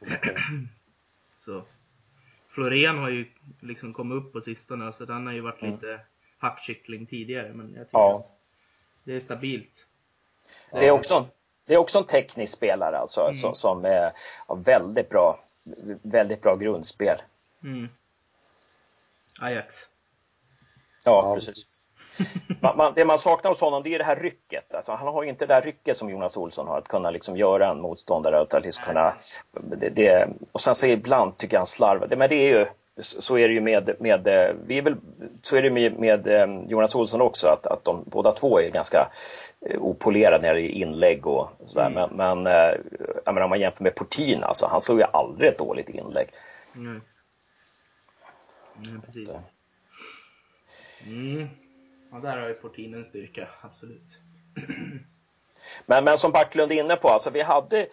Så. Florén har ju liksom kommit upp på sistone, så den har ju varit mm. lite hackkyckling tidigare, men jag tycker ja. att det är stabilt. Det är också, det är också en teknisk spelare alltså, mm. som, som är, har väldigt bra, väldigt bra grundspel. Mm. Ajax. Ja, precis man, man, det man saknar hos honom det är det här rycket. Alltså, han har ju inte det där rycket som Jonas Olsson har, att kunna liksom göra en motståndare. Att liksom kunna, det, det, och sen så ibland tycker jag han slarvar. Men det är ju, så är det ju med, med, vi är väl, så är det med, med eh, Jonas Olsson också, att, att de båda två är ganska eh, opolerade när det är inlägg och sådär. Mm. Men, men eh, menar, om man jämför med Portin, alltså, han såg ju aldrig ett dåligt inlägg. Mm. Mm, precis. Mm. Ja, där har ju Portin en styrka, absolut. Men, men som Backlund är inne på, alltså vi hade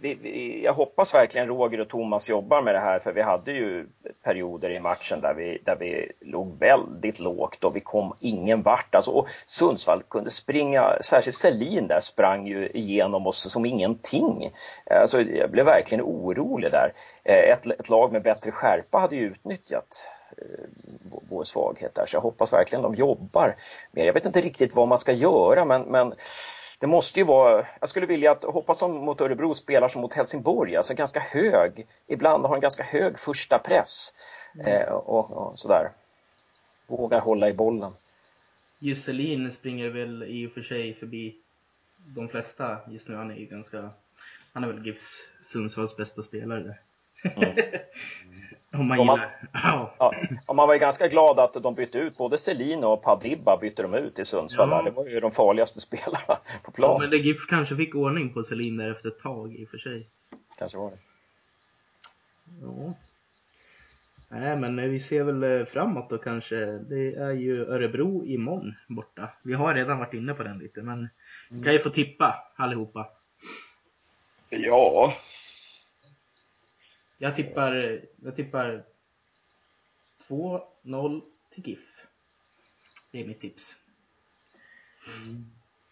vi, vi, jag hoppas verkligen Roger och Thomas jobbar med det här för vi hade ju perioder i matchen där vi, där vi låg väldigt lågt och vi kom ingen vart. Alltså, och Sundsvall kunde springa, särskilt Selin där sprang ju igenom oss som ingenting. Alltså, jag blev verkligen orolig där. Eh, ett, ett lag med bättre skärpa hade ju utnyttjat vår svaghet där så jag hoppas verkligen de jobbar mer. Jag vet inte riktigt vad man ska göra men, men det måste ju vara, jag skulle vilja att, hoppas de mot Örebro spelar som mot Helsingborg, alltså ganska hög, ibland har en ganska hög första press mm. eh, och, och, sådär. Vågar hålla i bollen. Jusselin springer väl i och för sig förbi de flesta just nu. Han är ju ganska, han är väl GIFs Sundsvalls bästa spelare. Mm. Om man, man, ja, och man var ju ganska glad att de bytte ut både Selin och Padibba bytte de ut i Sundsvall. Ja. Det var ju de farligaste spelarna på plan. Ja, men det GIF kanske fick ordning på Selin där efter ett tag i och för sig. Kanske var det. Ja. Nej, men vi ser väl eh, framåt då kanske. Det är ju Örebro imorgon borta. Vi har redan varit inne på den lite, men vi kan ju få tippa allihopa. Ja, jag tippar, jag tippar 2-0 till GIF. Det är mitt tips. Mm.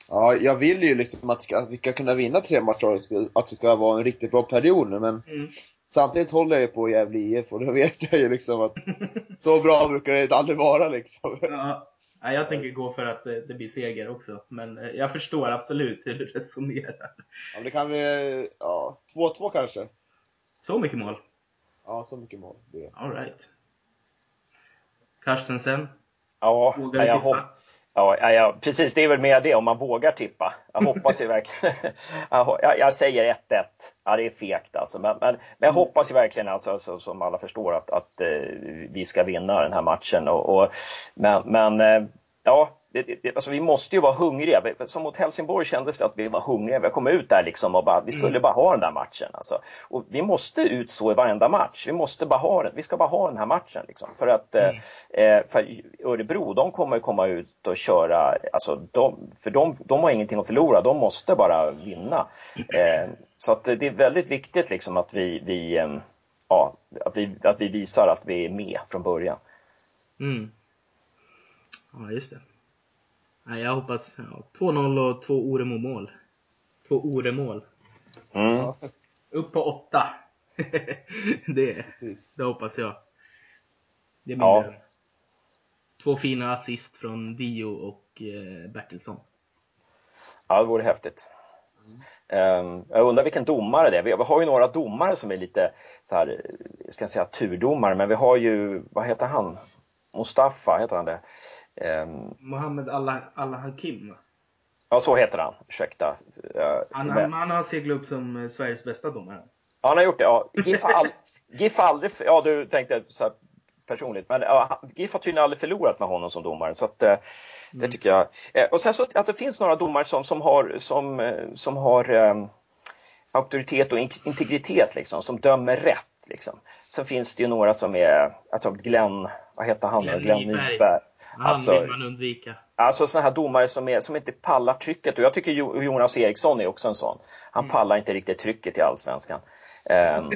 Ja, jag vill ju liksom att, att vi ska kunna vinna tre matcher, att det ska vara en riktigt bra period nu, men mm. samtidigt håller jag ju på Gävle IF och då vet jag ju liksom att så bra brukar det aldrig vara liksom. Ja, jag tänker gå för att det, det blir seger också, men eh, jag förstår absolut hur du resonerar. Ja, men det kan vi, ja, 2-2 kanske. Så mycket mål? Ja, så mycket mål det. Alright. Carstensen? Ja, vågar ja, jag tippa? Ja, ja, precis. Det är väl mer det, om man vågar tippa. Jag hoppas ju verkligen. jag, jag säger 1-1. Ja, det är fegt alltså. Men, men, men jag mm. hoppas ju verkligen, alltså, så, som alla förstår, att, att uh, vi ska vinna den här matchen. Och, och men, men uh, ja, det, det, alltså vi måste ju vara hungriga. Som mot Helsingborg kändes det att vi var hungriga. Vi kom ut där liksom och bara, vi skulle mm. bara ha den där matchen. Alltså. Och vi måste ut så i varenda match. Vi måste bara ha den. Vi ska bara ha den här matchen. Liksom. För att mm. eh, för Örebro, de kommer komma ut och köra, alltså, de, för de, de har ingenting att förlora. De måste bara vinna. Eh, så att det är väldigt viktigt liksom att vi, vi eh, ja, att vi, att vi visar att vi är med från början. Mm. Ja, just det. Nej, jag hoppas ja, 2-0 och två Oremo-mål. Två Ore-mål. Mm. Upp på åtta. det, det hoppas jag. Det blir ja. Två fina assist från Dio och eh, Bertilsson. Ja, det vore häftigt. Mm. Um, jag undrar vilken domare det är. Vi har ju några domare som är lite så här, jag ska säga turdomare, men vi har ju, vad heter han? Mustafa, heter han det? Um, Mohammed Allah, Allah Hakim Ja, så heter han. Ursäkta. Han, han, han har seglat upp som eh, Sveriges bästa domare. Ja, han har gjort det. Ja. GIF har all, GIF aldrig, ja du tänkte så personligt, men ja, GIF har tydligen aldrig förlorat med honom som domare. Så att, mm. det tycker jag. Eh, och sen så alltså, det finns några domare som, som har, som, som har um, auktoritet och integritet liksom, som dömer rätt. Liksom. Sen finns det ju några som är, jag tror Glenn, vad heter han? Glenn, Glenn Nyberg. Han alltså, vill man undvika. Alltså sådana här domare som, är, som inte pallar trycket. Och jag tycker Jonas Eriksson är också en sån. Han mm. pallar inte riktigt trycket i Allsvenskan. Um,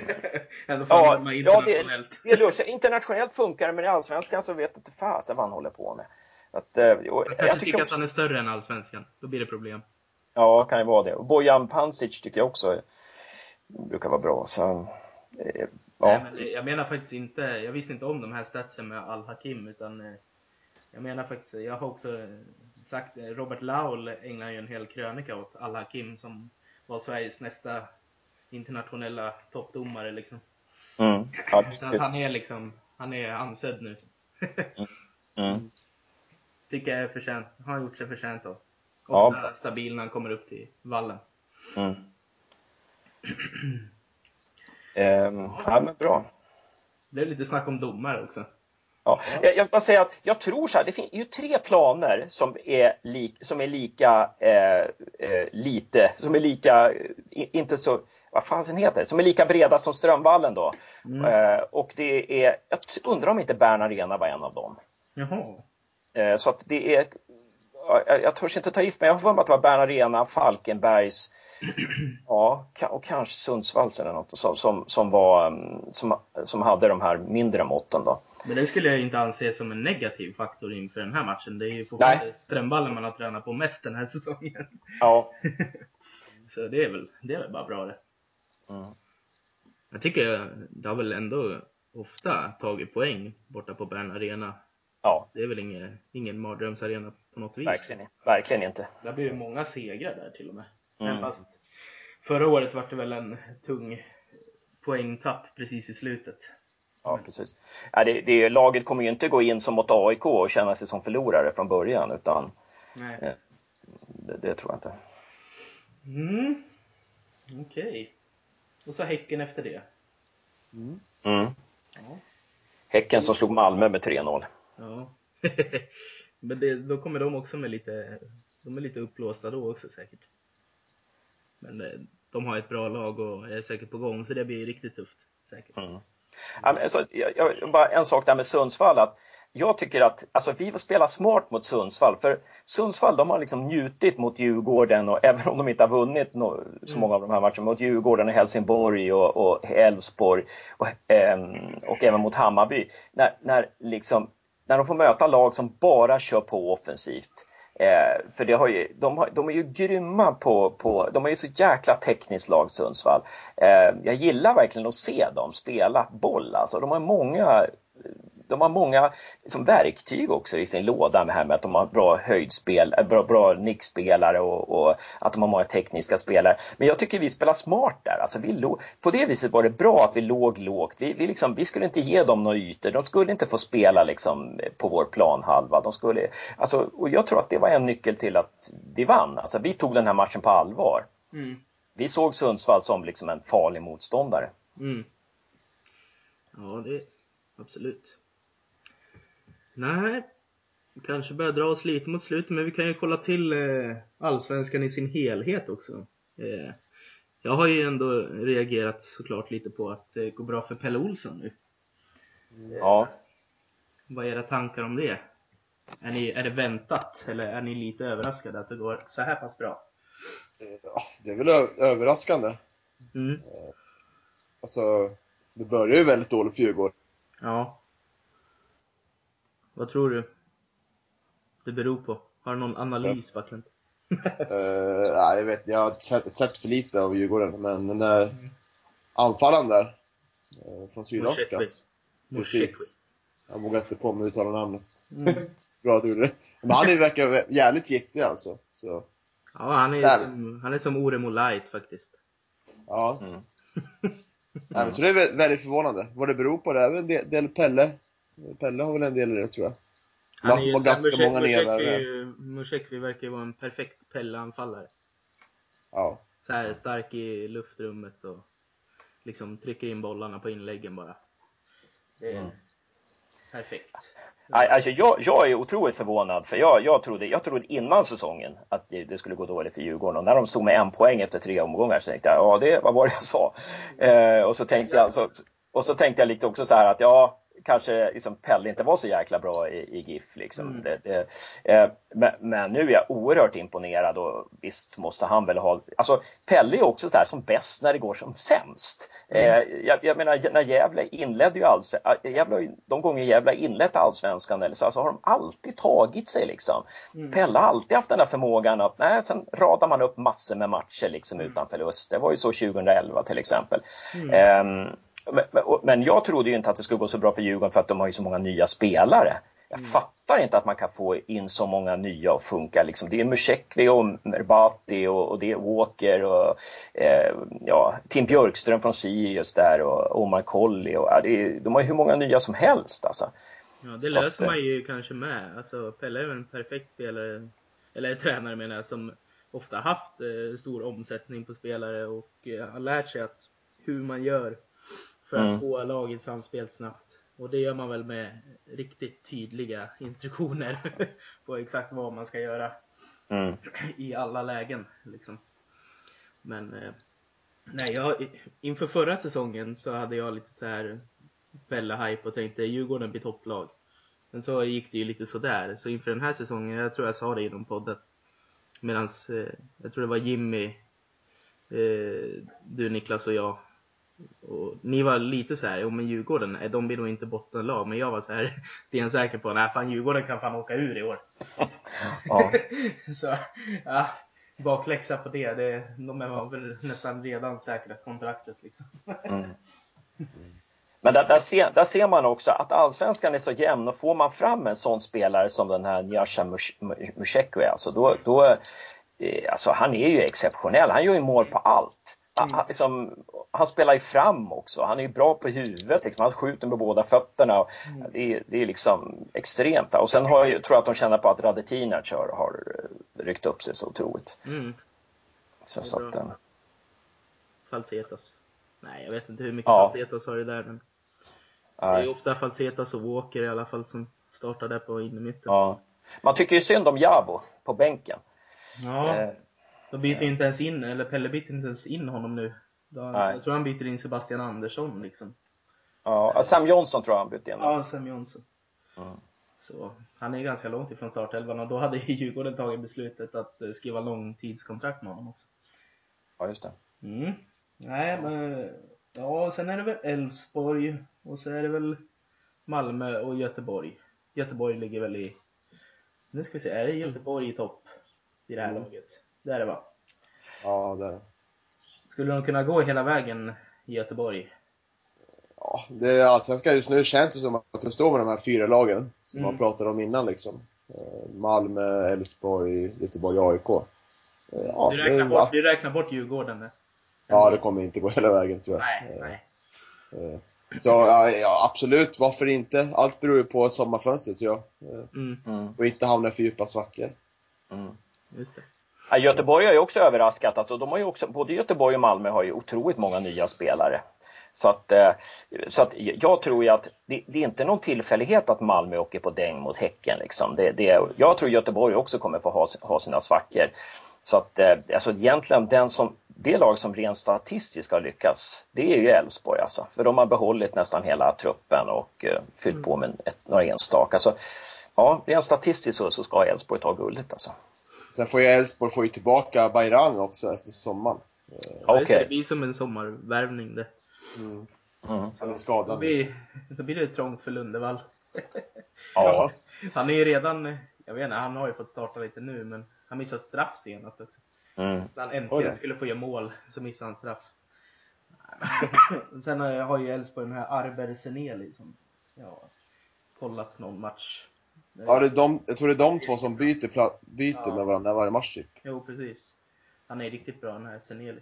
ja, ja, det, det är Internationellt funkar det, men i Allsvenskan så vet inte fasen vad han håller på med. Att, uh, jag, jag kanske tycker också, att han är större än Allsvenskan. Då blir det problem. Ja, kan ju vara det. Och Bojan Pancic tycker jag också brukar vara bra. Så, eh, ja. Nej, men jag menar faktiskt inte, jag visste inte om de här statsen med Al-Hakim, utan eh, jag menar faktiskt, jag har också sagt, Robert Laul ägnar ju en hel krönika åt Al-Hakim som var Sveriges nästa internationella toppdomare liksom. Mm, Så att han är liksom, han är ansedd nu. mm. Tycker jag är förtjänt, har gjort sig förtjänt av. Ofta ja. stabil när han kommer upp till vallen. Mm. um, ja men bra. Det är lite snack om domare också. Ja. Jag, jag bara säga att jag tror så här, det finns ju tre planer som är, li, som är lika eh, eh, lite, som är lika, inte så, vad fasen heter det, som är lika breda som Strömvallen då. Mm. Eh, och det är, jag undrar om inte Bern Arena var en av dem. Jaha. Eh, så att det är, jag, jag törs inte ta gift, men jag har för mig att det var Bern Arena, Falkenbergs, ja, och kanske Sundsvalls eller något som, som, som, var, mm, som, som hade de här mindre måtten då. Men det skulle jag inte anse som en negativ faktor inför den här matchen. Det är ju fortfarande Strömballen man har tränat på mest den här säsongen. Ja. Så det är väl, det är väl bara bra det. Mm. Jag tycker det har väl ändå ofta tagit poäng borta på Bern Arena. Ja. Det är väl ingen, ingen mardrömsarena på något vis. Verkligen, verkligen inte. Det blir ju många segrar där till och med. Mm. Men fast förra året var det väl en tung poängtapp precis i slutet. Ja, precis. Ja, det, det, laget kommer ju inte gå in som mot AIK och känna sig som förlorare från början, utan Nej. Eh, det, det tror jag inte. Mm. Okej. Okay. Och så Häcken efter det. Mm. Mm. Ja. Häcken som slog Malmö med 3-0. Ja. Men det, då kommer de också med lite, de är lite uppblåsta då också säkert. Men eh, de har ett bra lag och är säkert på gång så det blir riktigt tufft. Säkert. Mm. Alltså, jag, jag, bara en sak där med Sundsvall. Att jag tycker att alltså, vi spela smart mot Sundsvall. För Sundsvall de har liksom njutit mot Djurgården och även om de inte har vunnit no, så många av de här matcherna mot Djurgården och Helsingborg och Elfsborg och, och, eh, och, även mot Hammarby. När, när, liksom, när de får möta lag som bara kör på offensivt. Eh, för det har ju, de, har, de är ju grymma på, på, de är ju så jäkla tekniskt lag Sundsvall. Eh, jag gillar verkligen att se dem spela boll alltså. De har många de har många liksom, verktyg också i sin låda med, här med att de har bra höjdspel, eh, bra, bra nickspelare och, och, att de har många tekniska spelare. Men jag tycker vi spelar smart där. Alltså, vi på det viset var det bra att vi låg lågt. Vi, vi, liksom, vi skulle inte ge dem några ytor. De skulle inte få spela liksom, på vår planhalva. De skulle, alltså, och jag tror att det var en nyckel till att vi vann. Alltså, vi tog den här matchen på allvar. Mm. Vi såg Sundsvall som liksom en farlig motståndare. Mm. Ja, det absolut. Nej, kanske börjar dra oss lite mot slutet, men vi kan ju kolla till eh, allsvenskan i sin helhet också. Eh, jag har ju ändå reagerat såklart lite på att det går bra för Pelle Olsson nu. Ja. Vad är era tankar om det? Är, ni, är det väntat, eller är ni lite överraskade att det går så här pass bra? Ja, det är väl överraskande. Mm. Eh, alltså, det börjar ju väldigt dåligt för Djurgården. Ja. Vad tror du det beror på? Har du någon analys ja. verkligen? uh, nej, jag vet Jag har sett, sett för lite av Djurgården, men den där mm. anfallaren där uh, från Sydafrika. Precis. Jag vågar inte på mig att uttala namnet. Mm. Bra att du gjorde det. Men han verkar jävligt giftig alltså. Så. Ja, han är, som, han är som Oremo light faktiskt. Ja. Mm. Nej, så det är väldigt förvånande. Vad det beror på, det är väl en del Pelle Pelle har väl en del i det tror jag. Han är ju, var ganska Mushek, många Mushek, Mushekvi verkar ju vara en perfekt Pelle-anfallare. Ja. Så här stark i luftrummet och liksom trycker in bollarna på inläggen bara. Det är mm. perfekt. Alltså jag, jag är otroligt förvånad, för jag, jag, trodde, jag trodde innan säsongen att det skulle gå dåligt för Djurgården. Och när de stod med en poäng efter tre omgångar så tänkte jag, ja, det, vad var det jag sa? Eh, och, så tänkte jag, så, och så tänkte jag lite också så här att, ja, kanske liksom Pelle inte var så jäkla bra i, i GIF. Liksom. Mm. Det, det, eh, men, men, nu är jag oerhört imponerad och visst måste han väl ha... Alltså Pelle är också där som bäst när det går som sämst. Mm. Eh, jag, jag, menar när Gävle inledde ju allsvenskan, Gävle, de gånger Gävle inlett allsvenskan eller så alltså, har de alltid tagit sig liksom. Mm. Pelle har alltid haft den där förmågan att, nej, sen radar man upp massor med matcher liksom mm. utan förlust. Det var ju så 2011 till exempel. Eh, men jag trodde ju inte att det skulle gå så bra för Djurgården för att de har ju så många nya spelare. Jag mm. fattar inte att man kan få in så många nya och funka. Liksom. Det är Musekvi och Merbati och, och, det är Walker och eh, ja, Tim Björkström från Sirius där och Omar Colley. Och, ja, är, de har ju hur många nya som helst alltså. Ja, det löser att, man ju kanske med. Alltså, Pelle är en perfekt spelare, eller tränare menar jag, som ofta haft eh, stor omsättning på spelare och eh, har lärt sig att hur man gör för att mm. få laget samspelt snabbt. Och det gör man väl med riktigt tydliga instruktioner på exakt vad man ska göra mm. i alla lägen. Liksom. Men eh, nej, jag, inför förra säsongen så hade jag lite så här Pelle-hype och tänkte Djurgården blir topplag. Men så gick det ju lite sådär. Så inför den här säsongen, jag tror jag sa det i någon podd att medans, eh, jag tror det var Jimmy, eh, du Niklas och jag. Och ni var lite så här, jo men Djurgården, de blir nog inte bottenlag. Men jag var så här stensäker på, nej fan Djurgården kan fan åka ur i år. Ja. så, ja, bakläxa på det. det de var väl nästan redan säkrat kontraktet liksom. Mm. Men där, där, ser, där ser man också att allsvenskan är så jämn och får man fram en sån spelare som den här Nyasha Mushekwe, alltså då, då eh, alltså han är ju exceptionell. Han gör ju mål på allt. Han, han, liksom, han spelar ju fram också. Han är ju bra på huvudet. Liksom. Han skjuter med båda fötterna. Mm. Det, är, det är liksom extremt. Och sen har jag, tror jag att de känner på att Radetinac har, har ryckt upp sig så otroligt. Mm. Så, så att, eh, Falsetas. Nej, jag vet inte hur mycket Ja. Falsetas har det där, men det är ofta Falsetas och Walker i alla fall som startar där på innermitten. Ja. Man tycker ju synd om Jabo på bänken. Ja, Eh, de byter ju inte ens in, eller Pelle byter inte ens in honom nu. Då, Nej. jag tror han byter in Sebastian Andersson liksom. ja. Sam Johnson tror jag han bytte in. Ja, Sam Jonsson. Mm. Så han är ganska långt ifrån startelvan och då hade ju Djurgården tagit beslutet att eh, skriva långtidskontrakt med honom också. Ja, just det. Mm. Nej, men ja, sen är det väl Elfsborg och så är det väl Malmö och Göteborg. Göteborg ligger väl i, nu ska vi se, är det Göteborg i topp i det här Mm. laget? Det är det va? Ja, där. Skulle de kunna gå hela vägen i Göteborg? Ja, det är allsvenskan just nu känns det som att det står med de här fyra lagen som Mm. man pratade om innan liksom. Eh, Malmö, Elfsborg, Göteborg, AIK. Eh, Ja, du, det, räknar är- bort, du räknar bort Djurgården där. ja, det kommer inte gå hela vägen tror jag. Nej, nej. eh, Så ja, ja, absolut, varför inte? Allt beror ju på sommarfönstret, ja. Eh, Mm, Mm. Och inte hamna i för djupa svackor. Mm. just det. Göteborg har ju också överraskat att och de har ju också, både Göteborg och Malmö har ju otroligt många nya spelare. Så att, eh, så att jag tror ju att det, det är inte någon tillfällighet att Malmö åker på däng mot Häcken. Liksom. Det, det, jag tror Göteborg också kommer få ha, ha sina svackor. Så att eh, alltså egentligen den som, det lag som rent statistiskt har lyckats, det är ju Elfsborg alltså. För de har behållit nästan hela truppen och eh, fyllt på med ett, några enstaka. Så, ja, rent statistiskt så, så ska Elfsborg ta guldet alltså. Sen får ju Elfsborg få ju tillbaka Bayrang också efter sommaren. Ja, just det, Okej. Blir som en sommarvärvning det. Mm. Mm. Han är Då skadad. blir, då blir det trångt för Lundevall. Ja. Han är ju redan, jag vet inte, han har ju fått starta lite nu men han missade straff senast också. Mm. När han äntligen då. skulle få göra mål så missade han straff. Sen har ju Elfsborg den här Arber Seneli som, ja, kollat någon match. Ja, det är de, jag tror det är de två som byter, pla- byter Ja. med varandra varje match typ. Jo, precis. Han är riktigt bra den här Seneli.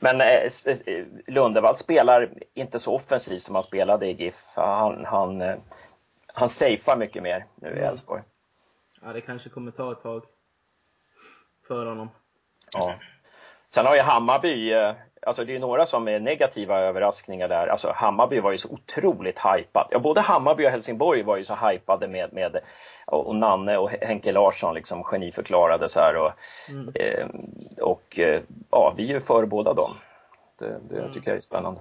Men eh, Lundevall spelar inte så offensivt som han spelade i GIF. Han, han, eh, han safear mycket mer nu i Mm. Elfsborg. Ja, det kanske kommer ta ett tag. För honom. Ja. Sen har ju Hammarby, eh, alltså det är några som är negativa överraskningar där. Alltså Hammarby var ju så otroligt hypad. Ja, både Hammarby och Helsingborg var ju så hypade med, med och Nanne och Henke Larsson liksom geniförklarade så här och, Mm. eh, och eh, ja, vi är ju för båda dem. Det, det Mm. tycker jag är spännande.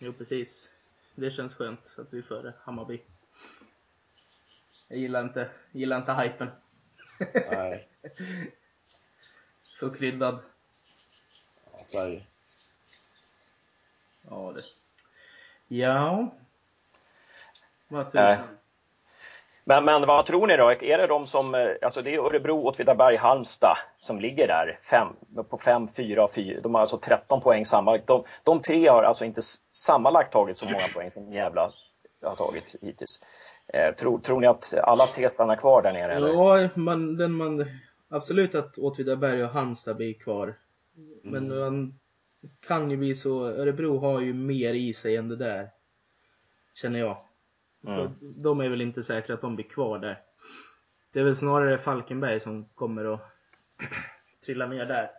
Jo, precis. Det känns skönt att vi är före Hammarby. Jag gillar inte, gillar inte hypen. Nej, Så kryddad. Ja, Sverige. Ja, det. Ja. Vad Äh. tusan. Men, men vad tror ni då? Är det de som, eh, alltså det är Örebro, Åtvidaberg, Halmstad som ligger där fem, på 5, 4, 4. De har alltså 13 poäng sammanlagt. De, de tre har alltså inte sammanlagt tagit så många poäng som Gävle har tagit hittills. Eh, tror, tror ni att alla tre stannar kvar där nere? Eller? Ja, man, den man, absolut att Åtvidaberg och Halmstad blir kvar. Men man kan ju bli så, Örebro har ju mer i sig än det där. Känner jag. Så Mm. de är väl inte säkra att de blir kvar där. Det är väl snarare Falkenberg som kommer att trilla ner där.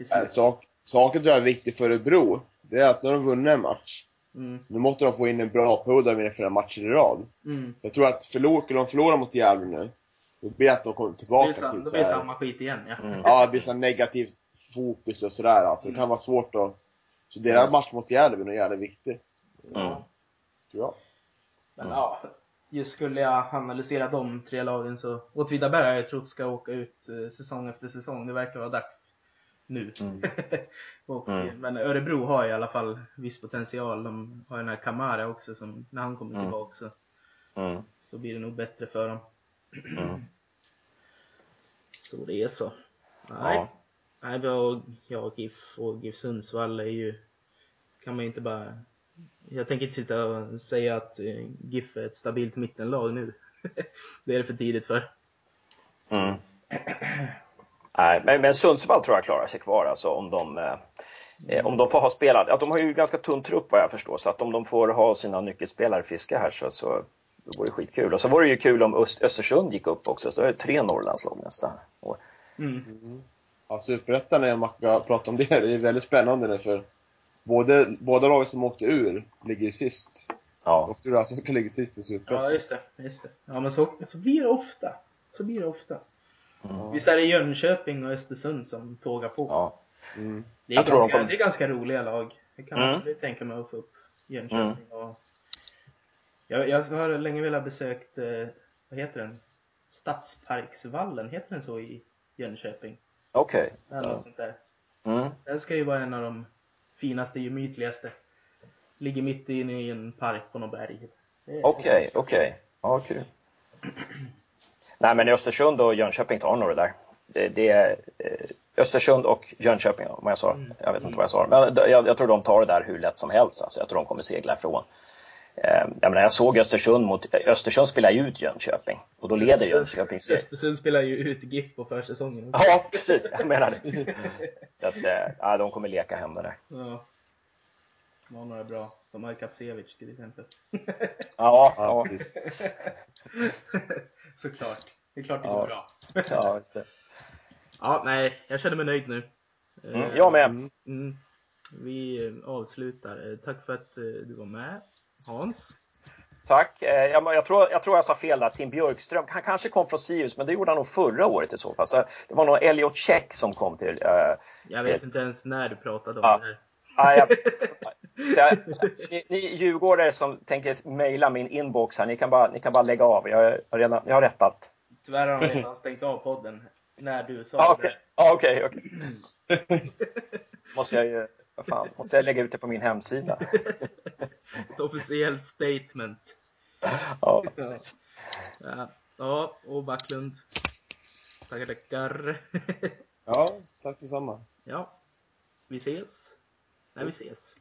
Äh, sak, saken tror jag är viktig för Örebro. Det är att nu har de vunnit en match. Mm, Nu måste de få in en bra period där de vinner flera matcher i rad. mm. Jag tror att förlor, de förlora mot Gävle nu, då blir det att de kommer Det tillbaka blir, sam, till det så blir här, samma skit igen ja. Mm. Ja, det blir så negativt fokus och sådär. Alltså, det kan vara svårt att... Så deras match mot Gävle blir nog jävligt viktig, Mm. tror jag. Men Mm. ja, just skulle jag analysera de tre lagen så Åtvidaberg har jag trott ska åka ut eh, säsong efter säsong. Det verkar vara dags nu. Mm. och, Mm. Men Örebro har i alla fall viss potential. De har den här Kamara också som när han kommer Mm. tillbaka så, Mm. så blir det nog bättre för dem. Mm. Så det är så. Nej. Ja. Nej, vi har, ja, GIF och GIF Sundsvall är ju, kan man ju inte bara, jag tänker inte sitta och säga att eh, GIF är ett stabilt mittenlag nu. det är det för tidigt för. Mm. Nej, men, men Sundsvall tror jag klarar sig kvar alltså om de eh, eh, om de får ha spelat, ja, de har ju ganska tunn trupp vad jag förstår, så att om de får ha sina nyckelspelare friska här så, så då vore det skitkul. Och så vore det ju kul om Öst, Östersund gick upp också, så är det tre Norrlandslag nästa år. Mm. Ja, Superettan, när man ska prata om det, det är väldigt spännande nu för både, båda lagen som åkte ur ligger ju sist. Ja, Åkte ur alltså ska ligga sist i Superettan. Ja, just det. Just det. Ja, men så, så blir det ofta. Så blir det ofta. Mm. Visst är det Jönköping och Östersund som tågar på? ja. Mm. Det är, Jag de ganska, kommer- det är ganska roliga lag. Det kan Mm. absolut tänka mig att få upp Jönköping och... Jag, jag har länge velat besökt, eh, vad heter den? Stadsparksvallen, heter den så i Jönköping? Okej. Eller Ja. något sånt där. Mm. Den ska ju vara en av de finaste, gemytligaste. Ligger mitt inne i en park på något berg. Okej, okej. Ja, kul. Nej, men Östersund och Jönköping tar nog det där. Det, det är eh, Östersund och Jönköping, om jag sa. Jag vet inte vad jag sa. Men jag, jag tror de tar det där hur lätt som helst. Alltså, jag tror de kommer segla ifrån. Eh, jag, menar, jag såg Östersund mot... Östersund spelar ju ut Jönköping och då leder Jönköping serien. Östersund spelar ju ut GIF på försäsongen. Ja, precis. Jag menar det. Så att, eh, ja, de kommer leka hem det där. Ja. De har några bra. De har Kapsevich till exempel. Ja, Ja, ja. Såklart. Det är klart det Ja. går bra. ja just det. Ja, nej, jag känner mig nöjd nu. Mm, Eh, jag med. Mm. Mm. Vi eh, avslutar. Eh, Tack för att eh, du var med, Hans. Tack. Eh, Jag, jag, tror, jag tror jag sa fel där. Tim Björkström. Han kanske kom från Sirius, men det gjorde han nog förra året i så fall. Så det var nog Elliot Check som kom till. eh, Jag Till- vet inte ens när du pratade om Ja. det här. ah, jag, så jag, ni, ni djurgårdare som tänker mejla min inbox här, ni kan bara, ni kan bara lägga av. Jag har, redan, jag har rättat. Tyvärr har han redan stängt av podden när du sa Ah, det. Okej, ah, okej. okej. Måste jag ju... Vad fan, måste jag lägga ut det på min hemsida? Ett officiellt statement. Ja. Ja, ja, och Backlund. Tackar, tackar. Ja, tack detsamma. ja, vi ses. När vi ses.